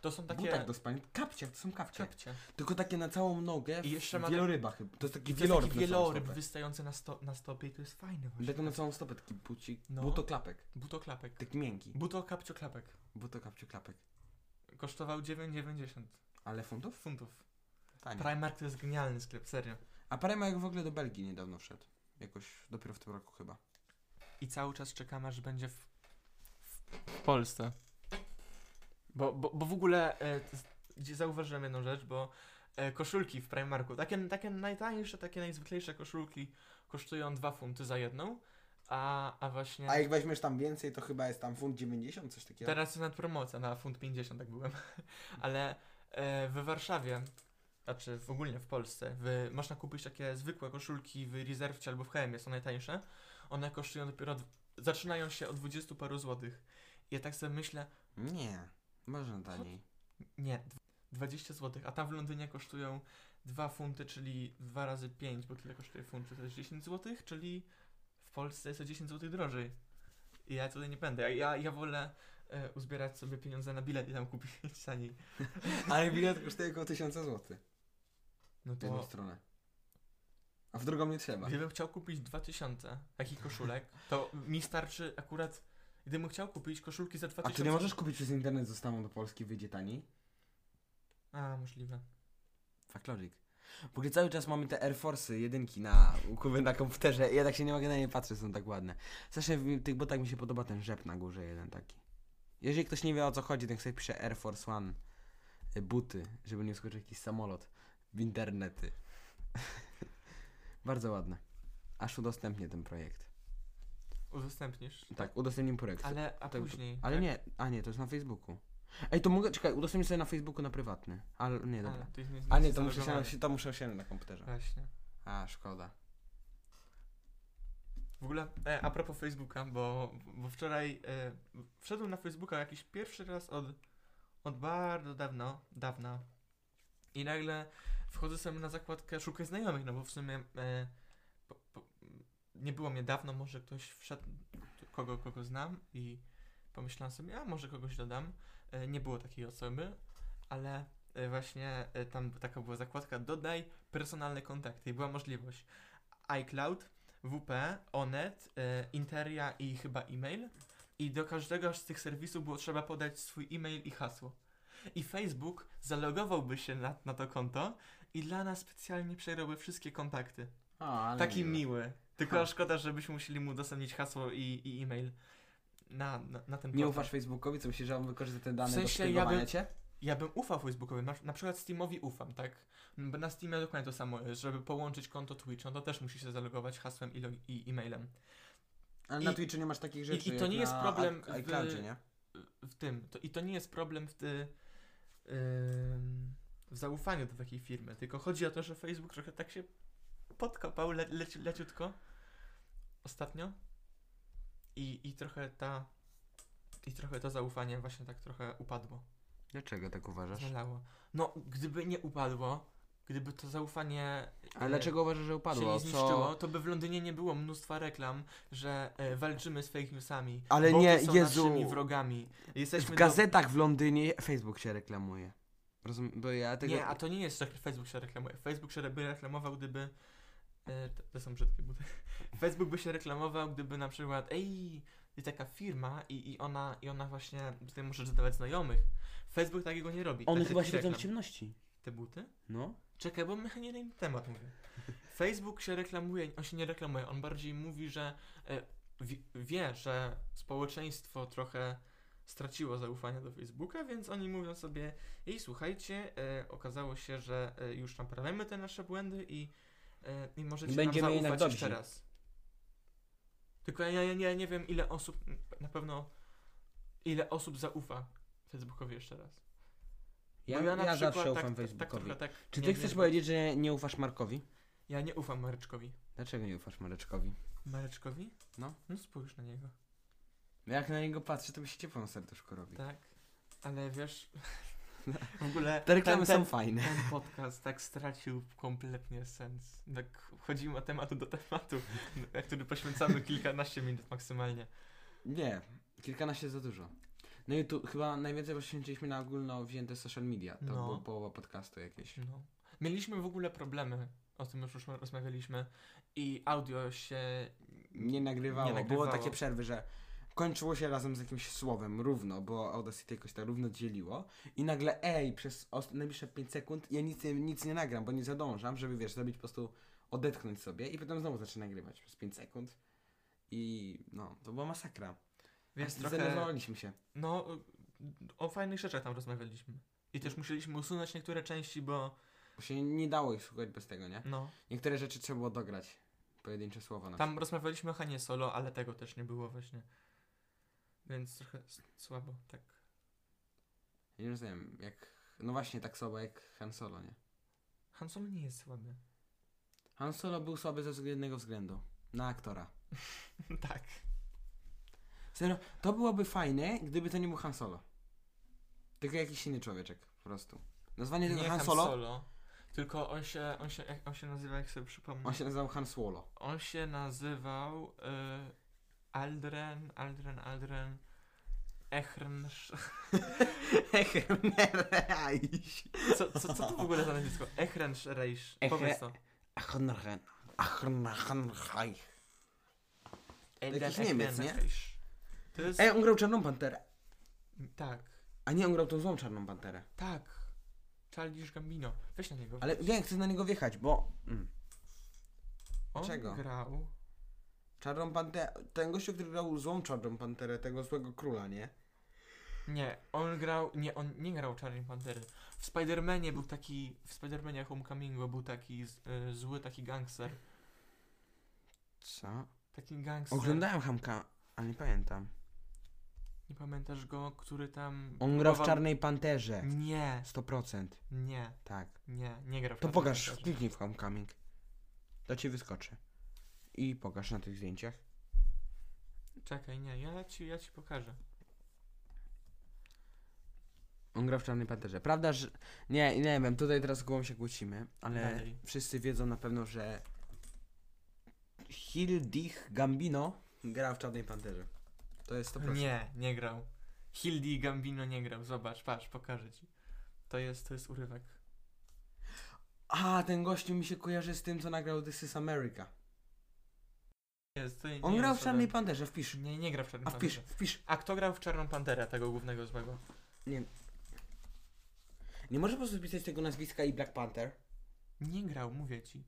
To są takie... butach do spania. Kapcie, to są kapcie. kapcie. Tylko takie na całą nogę. I jeszcze ma wieloryba chyba. To jest taki I to jest wieloryb. taki na wieloryb stopę. wystający na, sto na stopie i to jest fajne właśnie. Taką na całą stopę, taki bucik. No. Butoklapek. Butoklapek. Taki miękki. Buto kapcio klapek. Butokapcio klapek. Kosztował 9,90 Ale funtów? funtów. Tanie. Primark to jest genialny sklep, serio. A Primark w ogóle do Belgii niedawno wszedł. Jakoś dopiero w tym roku chyba. I cały czas czekamy, aż będzie w, w Polsce. Bo, bo, bo w ogóle e, zauważyłem jedną rzecz, bo e, koszulki w Primarku, takie, takie najtańsze, takie najzwyklejsze koszulki kosztują 2 funty za jedną, a, a właśnie A jak weźmiesz tam więcej, to chyba jest tam funt 90, coś takiego. teraz jest nawet promocja na funt 50, tak byłem. Ale e, w Warszawie, znaczy w ogólnie w Polsce, w, można kupić takie zwykłe koszulki w Reservcie albo w H&M, są najtańsze. One kosztują dopiero, zaczynają się od 20 paru złotych. I ja tak sobie myślę, Nie, można taniej. nie, dw- 20 zł, a tam w Londynie kosztują 2 funty, czyli 2 razy 5, bo tyle kosztuje funt, to jest 10 zł, czyli w Polsce jest o 10 zł drożej. I ja tutaj nie będę. Ja, ja, wolę e, uzbierać sobie pieniądze na bilet i tam kupić taniej. Ale bilet kosztuje około 1000 zł. No W jedną to stronę. A w drugą nie trzeba. gdybym chciał kupić 2000 takich koszulek, to mi starczy akurat, gdybym chciał kupić koszulki za A 2000... czy nie możesz kupić przez internet, zostaną do Polski, wyjdzie taniej? A, możliwe. Fakt logic. W ogóle cały czas mamy te Air Force'y, jedynki na, u Kuby na komputerze. Ja tak się nie mogę na nie patrzeć, są tak ładne. Zresztą w tych botach mi się podoba ten rzep na górze jeden taki. Jeżeli ktoś nie wie o co chodzi, to niech sobie pisze Air Force One y, buty, żeby nie skoczył jakiś samolot w internety. Bardzo ładne. Aż udostępnię ten projekt. Udostępnisz. Tak, udostępnię projekt. Ale, a Tak, później... Ale jak- nie, a nie, to jest na Facebooku. Ej, to mogę, czekaj, udostępnię sobie na Facebooku na prywatny. Ale nie, dobra. To jest A nie, to muszę, się, to muszę się na komputerze. Właśnie. A, szkoda. W ogóle e, a propos Facebooka, bo, bo wczoraj e, wszedłem na Facebooka jakiś pierwszy raz od, od bardzo dawno, dawna i nagle wchodzę sobie na zakładkę szukaj znajomych, no bo w sumie e, po, po, nie było mnie dawno, może ktoś wszedł, kogo, kogo znam i pomyślałem sobie, a może kogoś dodam. E, nie było takiej osoby, ale e, właśnie e, tam taka była zakładka dodaj personalne kontakty i była możliwość iCloud, WP, Onet, Interia i chyba e-mail. I do każdego z tych serwisów było trzeba podać swój e-mail i hasło. I Facebook zalogowałby się na, na to konto i dla nas specjalnie przerobił wszystkie kontakty. Ale Taki miłe. miły. Tylko Ha. szkoda, żebyśmy musieli mu udostępnić hasło i, i e-mail na, na, na ten Nie portal. ufasz Facebookowi, co myślisz, że on wykorzysta te dane W do sensie, szpiegowania ja bym- cię? Ja bym ufał Facebookowi, na, na przykład Steamowi ufam, tak? Bo na Steamie dokładnie to samo jest, żeby połączyć konto Twitch, no to też musi się zalogować hasłem i, log- i e-mailem. Ale I- na Twitchu nie masz takich rzeczy i to jak nie jest problem i- w- iCloudzie, nie? w tym. To, I to nie jest problem w, ty, ym, w zaufaniu do takiej firmy, tylko chodzi o to, że Facebook trochę tak się podkopał le, leci, leciutko ostatnio i, i trochę ta i trochę to zaufanie właśnie tak trochę upadło, Dlaczego tak uważasz? zalało. No, gdyby nie upadło, gdyby to zaufanie Ale e, dlaczego uważasz, że się upadło? nie zniszczyło, Co? to by w Londynie nie było mnóstwa reklam, że e, walczymy z fake newsami. Ale nie, są Jezu. naszymi wrogami. Jesteśmy W do- gazetach w Londynie Facebook się reklamuje. Rozum... Bo ja tego... Nie, a to nie jest, że Facebook się reklamuje. Facebook się by reklamował, gdyby. E, to, to są brzydkie buty. Facebook by się reklamował, gdyby na przykład, ej, jest taka firma i, i, ona, i ona właśnie, tutaj możesz dodawać znajomych. Facebook takiego nie robi. One Takich chyba siedzą w reklam. ciemności. Te buty? No. Czekaj, bo my nie na inny temat mówię. Facebook się reklamuje, on się nie reklamuje, on bardziej mówi, że e, wie, wie, że społeczeństwo trochę straciło zaufanie do Facebooka, więc oni mówią sobie, ej słuchajcie, e, okazało się, że e, już naprawiamy te nasze błędy i, i możecie Będziemy nam zaufać jeszcze raz. Tylko ja, ja, ja nie wiem ile osób, na pewno ile osób zaufa Facebookowi jeszcze raz. Ja, ja, przykład zawsze tak, ufam tak, tak, Facebookowi. trochę tak Czy ty nie- chcesz nie- powiedzieć, że nie ufasz Markowi? Ja nie ufam Mareczkowi. Dlaczego nie ufasz Mareczkowi? Mareczkowi? No. No spójrz na niego. Jak na niego patrzę, to mi się ciepło na serduszku robi. Tak. Ale wiesz, w ogóle Te reklamy ten, są ten, fajne. ten podcast tak stracił kompletnie sens. Tak wchodzimy od tematu do tematu, na który poświęcamy kilkanaście minut maksymalnie. Nie, kilkanaście za dużo. No i tu chyba najwięcej poświęciliśmy na ogólno wzięte social media. To No. było połowa podcastu jakieś. No. Mieliśmy w ogóle problemy, o tym już już rozmawialiśmy i audio się... Nie nagrywało. Nie nagrywało. Było takie przerwy, że kończyło się razem z jakimś słowem równo, bo Audacity jakoś tak równo dzieliło i nagle ej, przez najbliższe 5 sekund ja nic, nic nie nagram, bo nie zadążam, żeby wiesz, zrobić po prostu odetchnąć sobie i potem znowu zacznę nagrywać przez 5 sekund i no, to była masakra. Więc trochę... Zdenerwowaliśmy się. No, o fajnych rzeczach tam rozmawialiśmy. I też musieliśmy usunąć niektóre części, bo Bo się nie dało ich słuchać bez tego, nie? no, Niektóre rzeczy trzeba było dograć. Pojedyncze słowa na Tam rozmawialiśmy o Hanie Solo, ale tego też nie było właśnie. Więc trochę słabo, tak. Ja nie rozumiem, jak... No właśnie, tak słabo jak Han Solo, nie? Han Solo nie jest słaby. Han Solo był słaby ze jednego względu. Na aktora. tak. Serio, to byłoby fajne, gdyby to nie był Han Solo. Tylko jakiś inny człowieczek, po prostu. Nazwanie tego nie Han Han Solo, Solo. Tylko on się, on się, on się nazywa, jak sobie przypomnę. on się nazywał Han Solo. On się nazywał y, Aldren, Aldren, Aldren, Echrn. Co, co, co to w ogóle za nazwisko? Echren Reish. Echre- Powiedz to. Achnarchen. Elden Jakiś Niemiec, nie? To jest... Ej, on grał Czarną Panterę. Tak, A nie, on grał tą złą Czarną Panterę. tak. Childish Gambino. Weź na niego. Ale wiem, chcę na niego wjechać, bo... Mm. On czego? grał... Czarną Panterę... Ten gościu, który grał złą Czarną Panterę, tego złego króla, nie? Nie, on grał... Nie, on nie grał Czarnej Pantery. W Spider-Manie był taki... W Spider-Manie Homecomingu był taki z, y, zły, taki gangster. Co? Taki gangster. Oglądałem Hamka, ale nie pamiętam. Nie pamiętasz go, który tam... On grał w próbował- Czarnej Panterze. Nie, 100%. nie, Tak. nie, nie grał w To Czarnej pokaż, Panterze. kliknij w Homecoming. To ci wyskoczy. I pokaż na tych zdjęciach. Czekaj, nie, ja ci, ja ci pokażę. On gra w Czarnej Panterze. Prawda, że... Nie, nie wiem, tutaj teraz głową się kłócimy, ale Dalej. wszyscy wiedzą na pewno, że Hildich Gambino gra w Czarnej Panterze. To jest 100%. Nie, nie grał. Hildi Gambino nie grał. Zobacz, patrz, pokażę ci. To jest, to jest urywek. A, ten gościu mi się kojarzy z tym, co nagrał This is America. Jest, to nie On jest grał w Czarnej żaden- Panterze, wpisz. Nie, nie gra w Czarnej A wpisz, Panterze. wpisz. A kto grał w Czarną Panterę, tego głównego złego? Nie. Nie może po prostu wpisać tego nazwiska i Black Panther? Nie grał, mówię ci.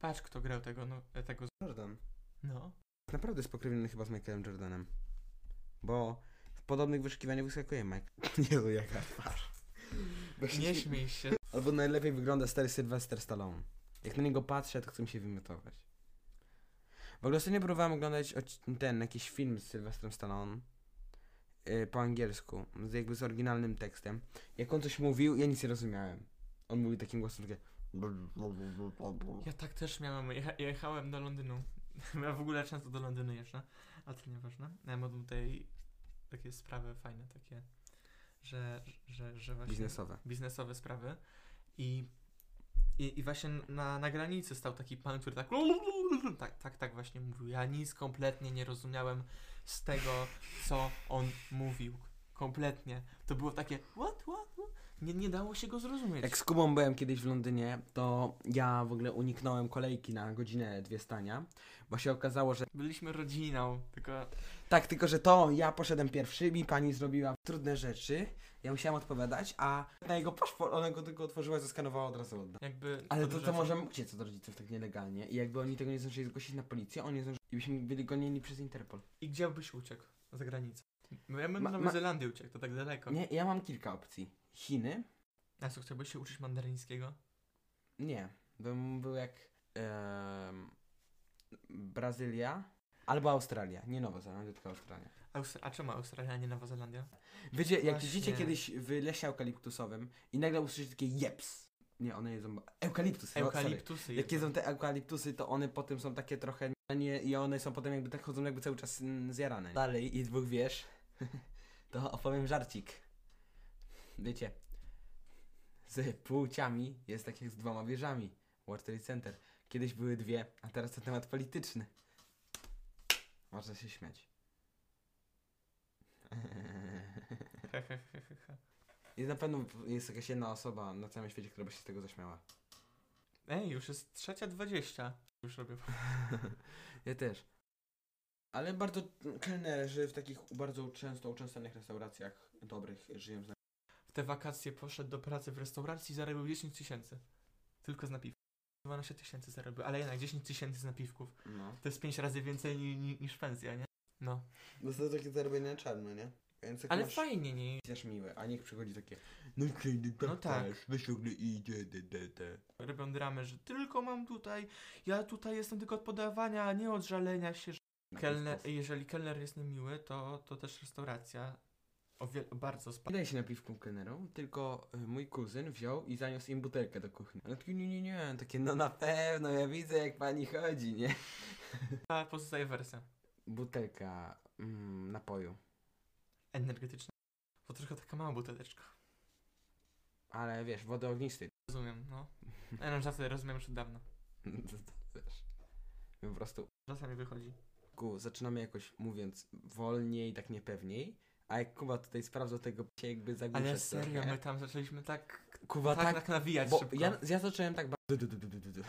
Patrz, kto grał tego, no, e, tego... z- Jordan. No. Naprawdę spokrewniony chyba z Michaelem Jordanem. Bo w podobnych wyszukiwaniach wyskakuje Mike. Nie no, jaka twarz. Nie śmie- śmiej się. Albo najlepiej wygląda stary Sylvester Stallone. Jak na niego patrzę, to chcę mi się wymiotować. W ogóle ostatnio próbowałem oglądać ten, jakiś film z Sylwestrem Stallone yy, po angielsku, z jakby z oryginalnym tekstem. Jak on coś mówił, ja nic nie rozumiałem. On mówił takim głosem takie... Ja tak też miałem. Jecha jechałem do Londynu. Ja w ogóle często do Londynu jeżdżę, a to nieważne. Ja mam tutaj takie sprawy fajne, takie, że, że, że właśnie. Biznesowe. biznesowe sprawy. I, i, i właśnie na, na granicy stał taki pan, który tak, tak, tak, tak właśnie mówił. Ja nic kompletnie nie rozumiałem z tego, co on mówił. Kompletnie. To było takie, what, what, what? Nie, nie dało się go zrozumieć. Jak z Kubą byłem kiedyś w Londynie, to ja w ogóle uniknąłem kolejki na godzinę, dwie stania, bo się okazało, że Byliśmy rodziną, tylko tak, tylko że to ja poszedłem pierwszy, mi pani zrobiła trudne rzeczy, ja musiałem odpowiadać, a na jego paszport, ona go tylko otworzyła, zaskanowała od razu odda. jakby... Ale to, to podróżował- może uciec od rodziców tak nielegalnie i jakby oni tego nie zdążyli zgłosić na policję, oni zdążyli i byśmy byli gonieni przez Interpol. I gdzie byś uciekł za granicę? No ja bym do ma- Nowej Zelandii uciekł, to tak daleko. Nie, ja mam kilka opcji. Chiny? A co, chciałbyś się uczyć mandaryńskiego? Nie. Bym był jak em, Brazylia albo Australia. Nie Nowa Zelandia, tylko Australia. Austr- a czemu Australia, a nie Nowa Zelandia? Wiecie, jak Właśnie. idziecie kiedyś w lesie eukaliptusowym i nagle usłyszycie takie jeps. Nie, one jedzą... Eukaliptusy. no, sorry. Eukaliptusy. Jak jedzą te eukaliptusy, to one potem są takie trochę nie i one są potem jakby tak chodzą jakby cały czas mm, zjarane. Dalej i dwóch wiesz, to opowiem żarcik. Wiecie, z płciami jest tak jak z dwoma wieżami. World Trade Center. Kiedyś były dwie, a teraz to temat polityczny. Można się śmiać. I na pewno jest jakaś jedna osoba na całym świecie, która by się z tego zaśmiała. Ej, już jest trzecia dwadzieścia. Już robię. Ja też. Ale bardzo kelnerzy w takich bardzo często uczęszczanych restauracjach dobrych żyją z W te wakacje poszedł do pracy w restauracji i zarobił 10 tysięcy. Tylko z napiwków. 12 tysięcy zarobił, ale jednak 10 tysięcy z napiwków. No. To jest 5 razy więcej ni, ni, niż pensja, nie? No. No to takie zarobienie na czarno, nie? Więc jak Ale masz, fajnie, nie? Też miłe, a niech przychodzi takie no kiedy tak, No tak. też, weź ogólnie idzie, de, de, de. Robią dramę, że tylko mam tutaj, ja tutaj jestem tylko od podawania, a nie od żalenia się. Że... Kelner, jeżeli kelner jest niemiły, to, to też restauracja o wiele, bardzo spada. Nie się napiwką kelnerom, tylko y, mój kuzyn wziął i zaniósł im butelkę do kuchni. Ale takie nie, nie, nie, takie no na pewno, ja widzę jak pani chodzi, nie? A pozostaje wersja Butelka mm, napoju. energetyczna. Bo trochę taka mała buteleczka. Ale wiesz, wody ognistej. Rozumiem, no. Ja na żarty rozumiem już od dawna. To- to po prostu Czasami wychodzi. ku, zaczynamy jakoś mówiąc wolniej, tak niepewniej, a jak Kuba tutaj sprawdzał tego się jakby zagłuszać Ale serio, trochę. my tam zaczęliśmy tak, Kuba tak, tak, tak nawijać bo szybko. ja, ja zacząłem tak ba- du, du, du, du, du, du, du.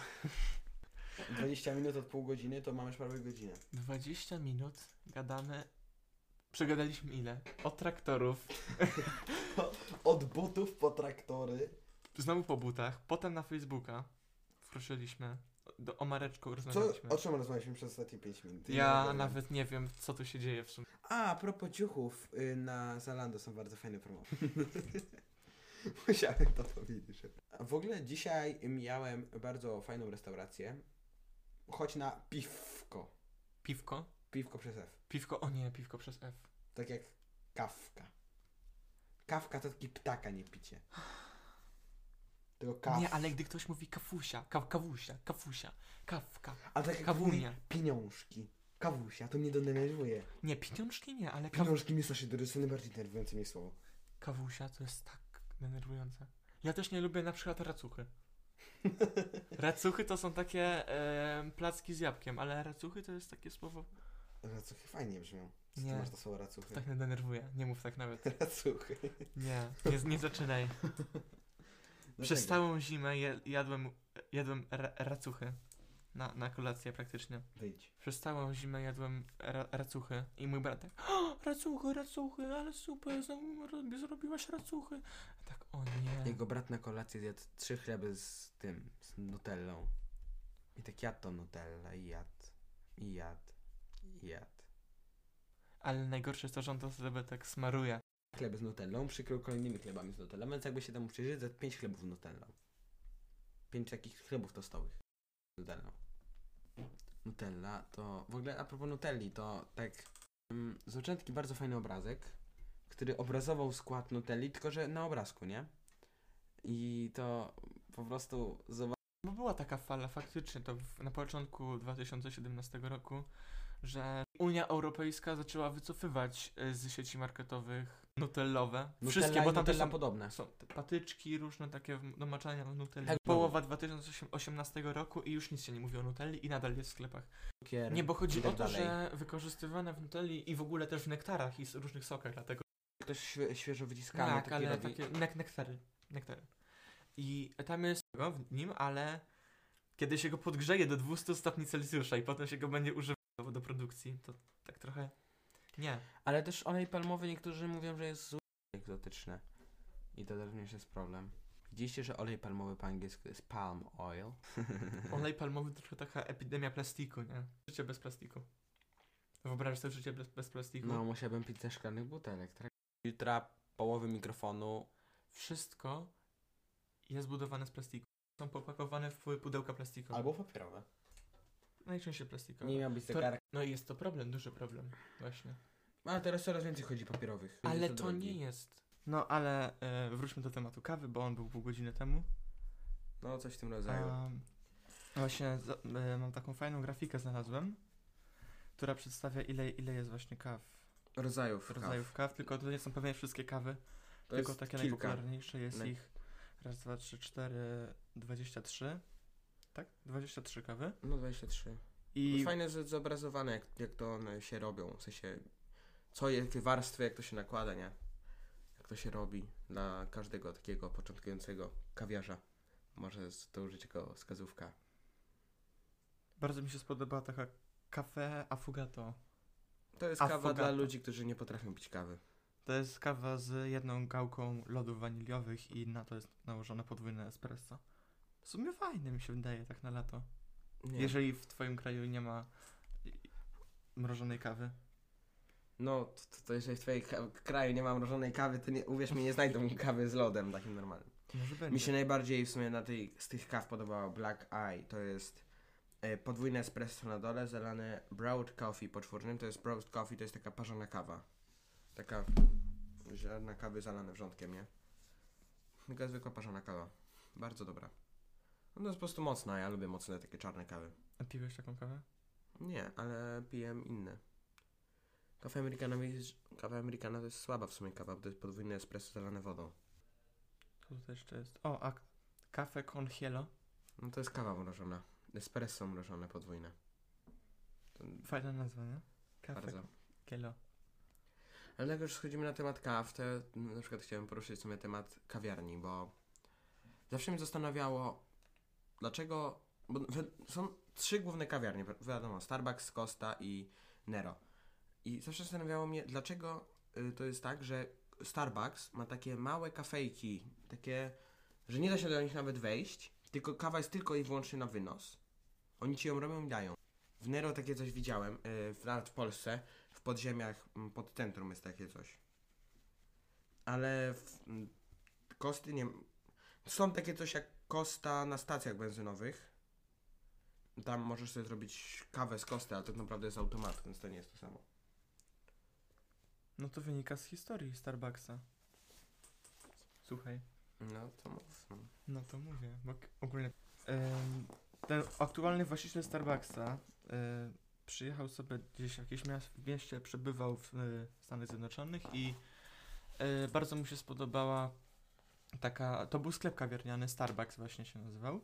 20 minut od pół godziny to mamy już prawie godzinę. 20 minut gadamy. Przegadaliśmy ile? Od traktorów, Od butów po traktory. znowu po butach, potem na Facebooka wkroczyliśmy. Do, o Mareczku Co, rozmawialiśmy. o czym rozmawialiśmy przez ostatnie 5 minut? Ja wiem. nawet nie wiem, co tu się dzieje w sumie. A, a propos ciuchów, y, na Zalando są bardzo fajne promocje. Musiałem to powiedzieć. A W ogóle dzisiaj miałem bardzo fajną restaurację. Chodź na piwko. Piwko? Piwko przez F. Piwko, o nie, piwko przez F. Tak jak Kawka. Kawka to taki ptaka, nie picie. Tylko kaw. Nie, ale gdy ktoś mówi kawusia, ka kawusia, kawusia, kawka. A tak jak kawunia. mówi pieniążki. Kawusia, to mnie denerwuje. Nie, pieniążki nie, ale kaw Pieniążki mi strasznie to jest najbardziej denerwujące mi słowo. kawusia to jest tak denerwujące. Ja też nie lubię na przykład racuchy. Racuchy to są takie e, placki z jabłkiem, ale racuchy to jest takie słowo. Racuchy fajnie brzmią. Co Nie. ty masz to słowo racuchy? Tak mnie denerwuje. Nie mów tak nawet. Racuchy. Nie, nie, nie zaczynaj. Przez całą zimę je, jadłem, jadłem ra, racuchy. Na, na kolację praktycznie. Wyjdź. Przez całą zimę jadłem ra, racuchy i mój brat tak o, racuchy, racuchy, ale super, znowu robi- zrobiłaś racuchy. A tak, o nie. Jego brat na kolację zjadł trzy chleby z tym, z nutellą. I tak jadł tą nutellę i jadł. I jadł. I jadł. Ale najgorsze jest to, że on to sobie tak smaruje. Chleby z nutellą przykrył kolejnymi chlebami z nutellą, więc jakby się temu przyjrzeć, zjadł pięć chlebów z nutellą. Pięć takich chlebów tostowych z nutellą. Nutella to... W ogóle a propos nutelli, to tak... Mm, zobaczyłem taki bardzo fajny obrazek, który obrazował skład nutelli, tylko że na obrazku, nie? I to po prostu. Bo była taka fala faktycznie to w, na początku 2017 roku, że Unia Europejska zaczęła wycofywać e, z sieci marketowych nutellowe. Wszystkie, bo tam też są, podobne. są te patyczki różne takie do maczania nutelli. Tak, Połowa 2018 roku i już nic się nie mówi o nutelli i nadal jest w sklepach. Nie, bo chodzi tak o to, dalej. że wykorzystywane w nutelli i w ogóle też w nektarach i różnych sokach, dlatego Ktoś świe, świeżo wyciskany tak, ale robi. takie nek nektary, nektary. I tam jest tego w nim, ale kiedy się go podgrzeje do 200 stopni Celsjusza i potem się go będzie używało do produkcji, to tak trochę nie. Ale też olej palmowy niektórzy mówią, że jest zły egzotyczny. I to również jest problem. Widzieliście, że olej palmowy po angielsku jest palm oil? Olej palmowy to trochę taka epidemia plastiku, nie? Życie bez plastiku. Wyobrażasz sobie życie bez, bez plastiku? No, musiałbym pić ze szklanych butelek. tak? Jutra połowy mikrofonu. Wszystko jest budowane z plastiku. Są popakowane w pudełka plastikowe. Albo papierowe. Najczęściej plastikowe. Nie miał być To- zegarek. No i jest to problem, duży problem, właśnie. Ale teraz coraz więcej chodzi papierowych. Ale to drogi. nie jest. No ale e, wróćmy do tematu kawy, bo on był pół godziny temu. No, coś w tym rodzaju. Um, właśnie za, e, mam taką fajną grafikę znalazłem, która przedstawia ile, ile jest właśnie kaw, Rodzajów. rodzajów kaw. kaw, tylko to nie są pewnie wszystkie kawy, To tylko jest takie kilka. najpopularniejsze, jest Naj- ich raz, dwa, trzy, cztery, dwadzieścia trzy, tak? 23 kawy. No, 23. I Fajne z- zobrazowane, jak, jak to one się robią. W sensie, co, jakie warstwy, jak to się nakłada, nie? Jak to się robi dla każdego takiego początkującego kawiarza. Może to użyć jako wskazówka. bardzo mi się spodobała taka kafe affogato. To jest kawa dla ludzi, którzy nie potrafią pić kawy. To jest kawa z jedną gałką lodów waniliowych i na to jest nałożone podwójne espresso. W sumie fajne mi się wydaje tak na lato. Nie. Jeżeli w twoim kraju nie ma mrożonej kawy. No, to, to jeżeli w ka- kraju nie ma mrożonej kawy, to nie, uwierz mi, nie znajdą kawy z lodem takim normalnym. Może będzie. Mi się najbardziej w sumie na tej, z tych kaw podobała Black Eye. To jest e, podwójne espresso na dole, zalane brewed coffee poczwórnym. To jest brewed coffee, to jest taka parzona kawa. Taka ziarna kawy zalane wrzątkiem, nie? Taka zwykła parzona kawa. Bardzo dobra. Ona jest po prostu mocna, ja lubię mocne takie czarne kawy. A piłeś taką kawę? Nie, ale piję inne. Kawa americana, jest- kawa americana to jest słaba w sumie kawa, bo to jest podwójne espresso zalane wodą. Co tutaj jeszcze jest? O, a kafe con hielo. No to jest kawa mrożona. Espresso mrożone podwójne. To Fajna nazwa, nie? Kafe bardzo. hielo. Ale jak już schodzimy na temat kaw, to na przykład chciałem poruszyć sobie temat kawiarni, bo zawsze mnie zastanawiało, dlaczego. Bo są trzy główne kawiarnie, wi- wiadomo, Starbucks, Costa i Nero. I zawsze zastanawiało mnie, dlaczego y, to jest tak, że Starbucks ma takie małe kafejki, takie, że nie da się do nich nawet wejść, tylko kawa jest tylko i wyłącznie na wynos. Oni ci ją robią i dają. W Nero takie coś widziałem, y, w, nawet w Polsce, w podziemiach pod centrum jest takie coś. Ale w Kosty nie. Są takie coś jak Kosta na stacjach benzynowych. Tam możesz sobie zrobić kawę z Kosty, ale tak naprawdę jest automat, więc to nie jest to samo. No to wynika z historii Starbucksa. Słuchaj. No to mów. no. To mówię, bo ogólnie ten aktualny właściciel Starbucksa e, przyjechał sobie gdzieś w jakieś miast, w mieście, przebywał w e, Stanach Zjednoczonych i e, bardzo mu się spodobała taka, to był sklep kawiarniany, Starbucks właśnie się nazywał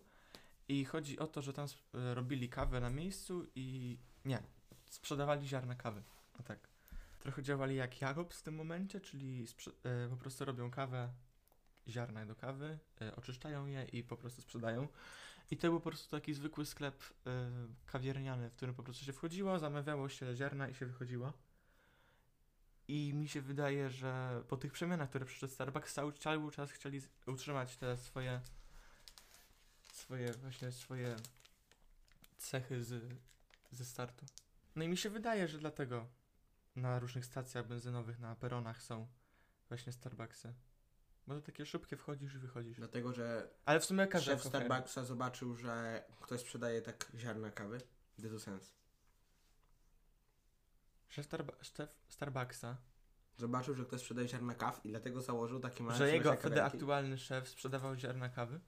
i chodzi o to, że tam e, robili kawę na miejscu i nie, sprzedawali ziarna kawy, no tak. Trochę działali jak Jakobs w tym momencie, czyli e, po prostu robią kawę ziarna do kawy, e, oczyszczają je i po prostu sprzedają. I to był po prostu taki zwykły sklep kawiarniany, w którym po prostu się wchodziło, zamawiało się ziarna i się wychodziło. I mi się wydaje, że po tych przemianach, które przyszedł Starbucks, cały, cały czas chcieli utrzymać te swoje swoje właśnie swoje cechy z, ze startu. No i mi się wydaje, że dlatego na różnych stacjach benzynowych, na peronach są właśnie Starbucksy. Bo to takie szybkie wchodzisz i wychodzisz. Dlatego, że Ale w sumie każdy szef Starbucksa zobaczył, że ktoś sprzedaje tak ziarna kawy. Gdy to sens. Szef, Starba- szef Starbucksa, Zobaczył, że ktoś sprzedaje ziarna kaw i dlatego założył takie małe że jego wtedy aktualny szef sprzedawał ziarna kawy,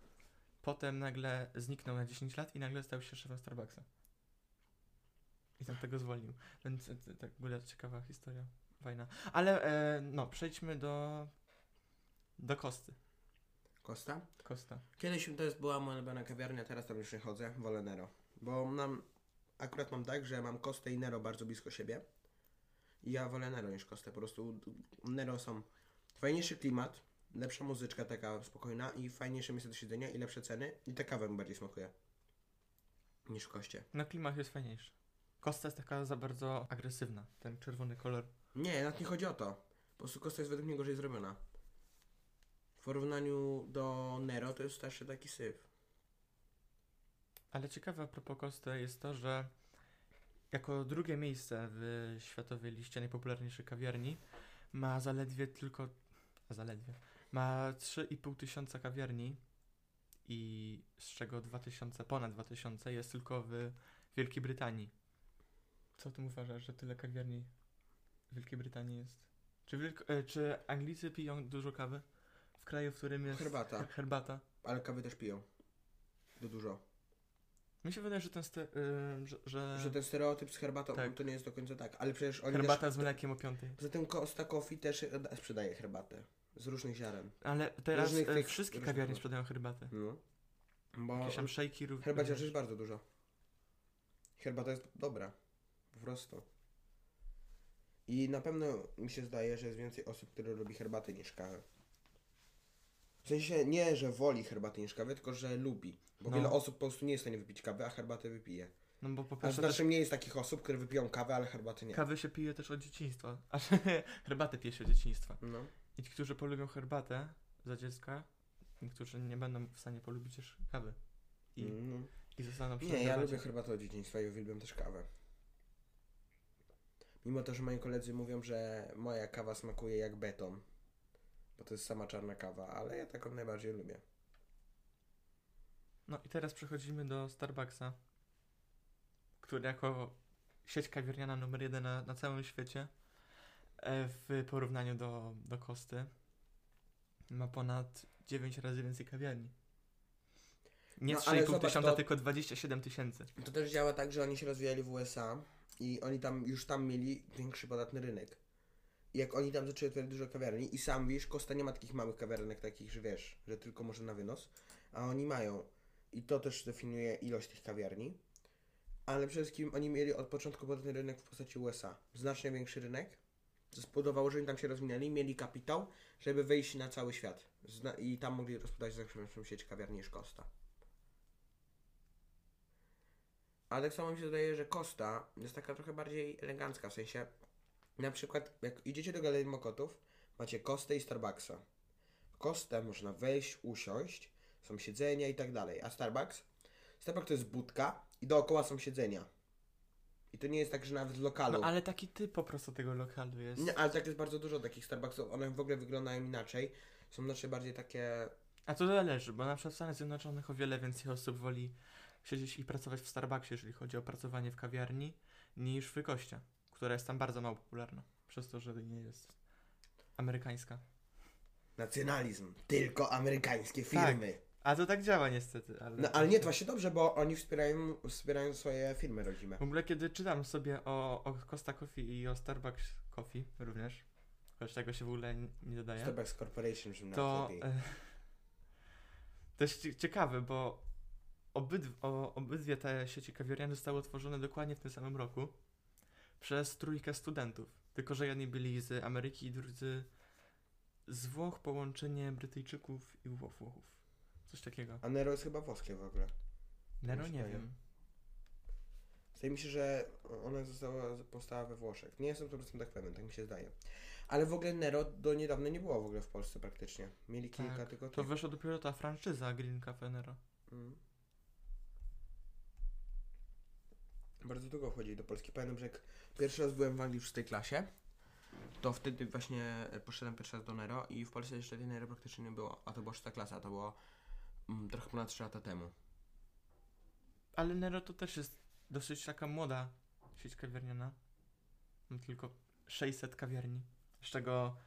potem nagle zniknął na 10 lat i nagle stał się szefem Starbucksa. I tam tego zwolnił. Więc tak w ogóle ciekawa historia, fajna. Ale e, no, przejdźmy do do Kosty. Costa? Kosta. Kiedyś to jest była moja ulubiona kawiarnia, teraz tam już nie chodzę, wolę Nero. Bo nam, akurat mam tak, że mam Kostę i Nero bardzo blisko siebie. Ja wolę Nero niż Kostę. Po prostu Nero są fajniejszy klimat, lepsza muzyczka taka spokojna i fajniejsze miejsce do siedzenia i lepsze ceny. I ta kawa mi bardziej smakuje. Niż w Koście. Na klimat jest fajniejszy. Kosta jest taka za bardzo agresywna, ten czerwony kolor. Nie, nawet nie chodzi o to. Po prostu Kosta jest według mnie gorzej zrobiona. W porównaniu do Nero to jest starszy taki syf. Ale ciekawe a propos Kosty jest to, że jako drugie miejsce w światowej liście najpopularniejszych kawiarni ma zaledwie tylko, a zaledwie, ma 3,5 tysiąca kawiarni i z czego 2000, ponad 2000 jest tylko w Wielkiej Brytanii. Co ty uważasz, że tyle kawiarni w Wielkiej Brytanii jest? Czy, Wielko- e, czy Anglicy piją dużo kawy? W kraju, w którym jest Herbata. herbata. Ale kawy też piją. To dużo. Mi się wydaje, że ten y, że, że, Że ten stereotyp z herbatą Tak. to nie jest do końca tak, ale przecież oni herbata też, z mlekiem o piątej. Zatem Costa Coffee też e, sprzedaje herbatę z różnych ziaren. Ale teraz Różnych e, tych- wszystkie różnych kawiarnie sprzedają herbatę. No. Bo Jakieś tam szejki również. herbaciarzy jest bardzo dużo. Herbata jest dobra. Po prostu. I na pewno mi się zdaje, że jest więcej osób, które lubi herbatę niż kawę. W sensie nie, że woli herbatę niż kawę, tylko że lubi. Bo No. wiele osób po prostu nie jest w stanie wypić kawy, a herbatę wypije. No bo po A pierwsze też znacznie mniej jest takich osób, które wypiją kawę, ale herbaty nie. kawy się pije też od dzieciństwa. A herbatę pije się od dzieciństwa. No. I ci, którzy polubią herbatę za dziecka, niektórzy nie będą w stanie polubić też kawy. I, Mm. i zostaną przy Nie, ja herbacie. lubię herbatę od dzieciństwa i uwielbiam też kawę. Mimo to, że moi koledzy mówią, że moja kawa smakuje jak beton, bo to jest sama czarna kawa, ale ja taką najbardziej lubię. No i teraz przechodzimy do Starbucksa, który jako sieć kawiarniana numer jeden na, na całym świecie e, w porównaniu do, do Kosty ma ponad 9 razy więcej kawiarni. Nie No, 3,5 ale zobacz, tysiąca, to- tylko 27 tysięcy. To też działa tak, że oni się rozwijali w USA i oni tam już tam mieli większy podatny rynek. Jak oni tam zaczęli otwierać dużo kawiarni i sam wiesz, Costa nie ma takich małych kawiarenek takich, że wiesz, że tylko może na wynos, a oni mają. I to też definiuje ilość tych kawiarni. Ale przede wszystkim oni mieli od początku podatny rynek w postaci USA. Znacznie większy rynek. Co spowodowało, że oni tam się rozwinęli, mieli kapitał, żeby wyjść na cały świat. Zna- I tam mogli rozpoczynać większą sieć kawiarni niż Costa. Ale tak samo mi się wydaje, że Costa jest taka trochę bardziej elegancka, w sensie na przykład jak idziecie do Galerii Mokotów, macie Kostę i Starbucksa. W Kostę można wejść, usiąść, są siedzenia i tak dalej, a Starbucks? Starbucks to jest budka i dookoła są siedzenia. I to nie jest tak, że nawet lokalu. No ale taki typ po prostu tego lokalu jest. Nie, ale tak jest bardzo dużo takich Starbucksów, one w ogóle wyglądają inaczej. Są znacznie bardziej takie... A to zależy, bo na przykład w Stanach Zjednoczonych o wiele więcej osób woli siedzieć i pracować w Starbucksie, jeżeli chodzi o pracowanie w kawiarni, niż w Koście, która jest tam bardzo mało popularna. przez to, że nie jest amerykańska. Nacjonalizm. Tylko amerykańskie firmy. A to tak działa niestety, ale... No ale nie, to właśnie dobrze, bo oni wspierają, wspierają swoje firmy rodzime. W ogóle kiedy czytam sobie o, o Costa Coffee i o Starbucks Coffee również, choć tego się w ogóle nie dodaje, Starbucks Corporation, żeby to e, to jest cie- ciekawe, bo obydw, o, obydwie te sieci kawiarni zostały otworzone dokładnie w tym samym roku przez trójkę studentów. Tylko, że jedni byli z Ameryki, drudzy z Włoch, połączenie Brytyjczyków i Wło- Włochów. Coś takiego. A Nero jest chyba włoskie w ogóle. Nero nie wydaje. wiem. Zdaje mi się, że ona została powstała we Włoszech. Nie jestem 100% pewien, tak mi się zdaje. Ale w ogóle Nero do niedawna nie było w ogóle w Polsce praktycznie. Mieli kilka Tak, tylko To tych. wyszła dopiero ta franczyza Green Cafe Nero. Mm. Bardzo długo wchodzili do Polski. Pamiętam, że jak pierwszy raz byłem w Anglii w szóstej klasie, to wtedy właśnie poszedłem pierwszy raz do Nero i w Polsce jeszcze tej Nero praktycznie nie było. A to była szósta klasa, to było mm, trochę ponad 3 lata temu. Ale Nero to też jest dosyć taka młoda sieć kawiarniana. Mam tylko 600 kawiarni, z czego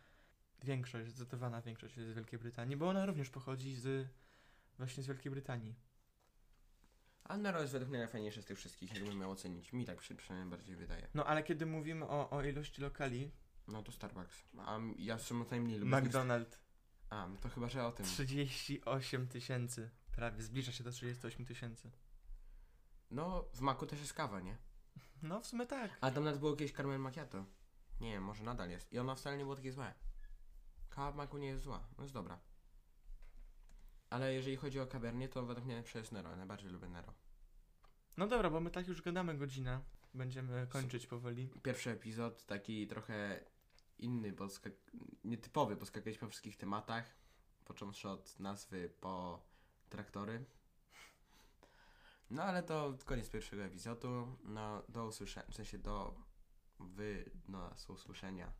większość, zdecydowana większość jest z Wielkiej Brytanii, bo ona również pochodzi z właśnie z Wielkiej Brytanii. A Nero jest według mnie najfajniejsze z tych wszystkich, jakbym miał ocenić. Mi tak przy, przynajmniej bardziej wydaje. No ale kiedy mówimy o, o ilości lokali, No to Starbucks. A ja z najmniej lubię. McDonald's A, no to chyba, że o tym. 38 tysięcy, prawie zbliża się do 38 tysięcy. No, w Maku też jest kawa, nie? No w sumie tak. A tam nawet było jakieś Carmen Macchiato. Nie może nadal jest. I ona wcale nie było takie złe. Kawa w Maku nie jest zła, no jest dobra. Ale jeżeli chodzi o kawiarnię, to według mnie najlepsze jest Nero. Najbardziej lubię Nero. No dobra, bo my tak już gadamy godzinę. Będziemy kończyć powoli. Pierwszy epizod, taki trochę inny, bo nietypowy, bo skakaliśmy po wszystkich tematach. Począwszy od nazwy po traktory. No ale to koniec pierwszego epizodu. No do usłyszenia, w sensie do wy do nas usłyszenia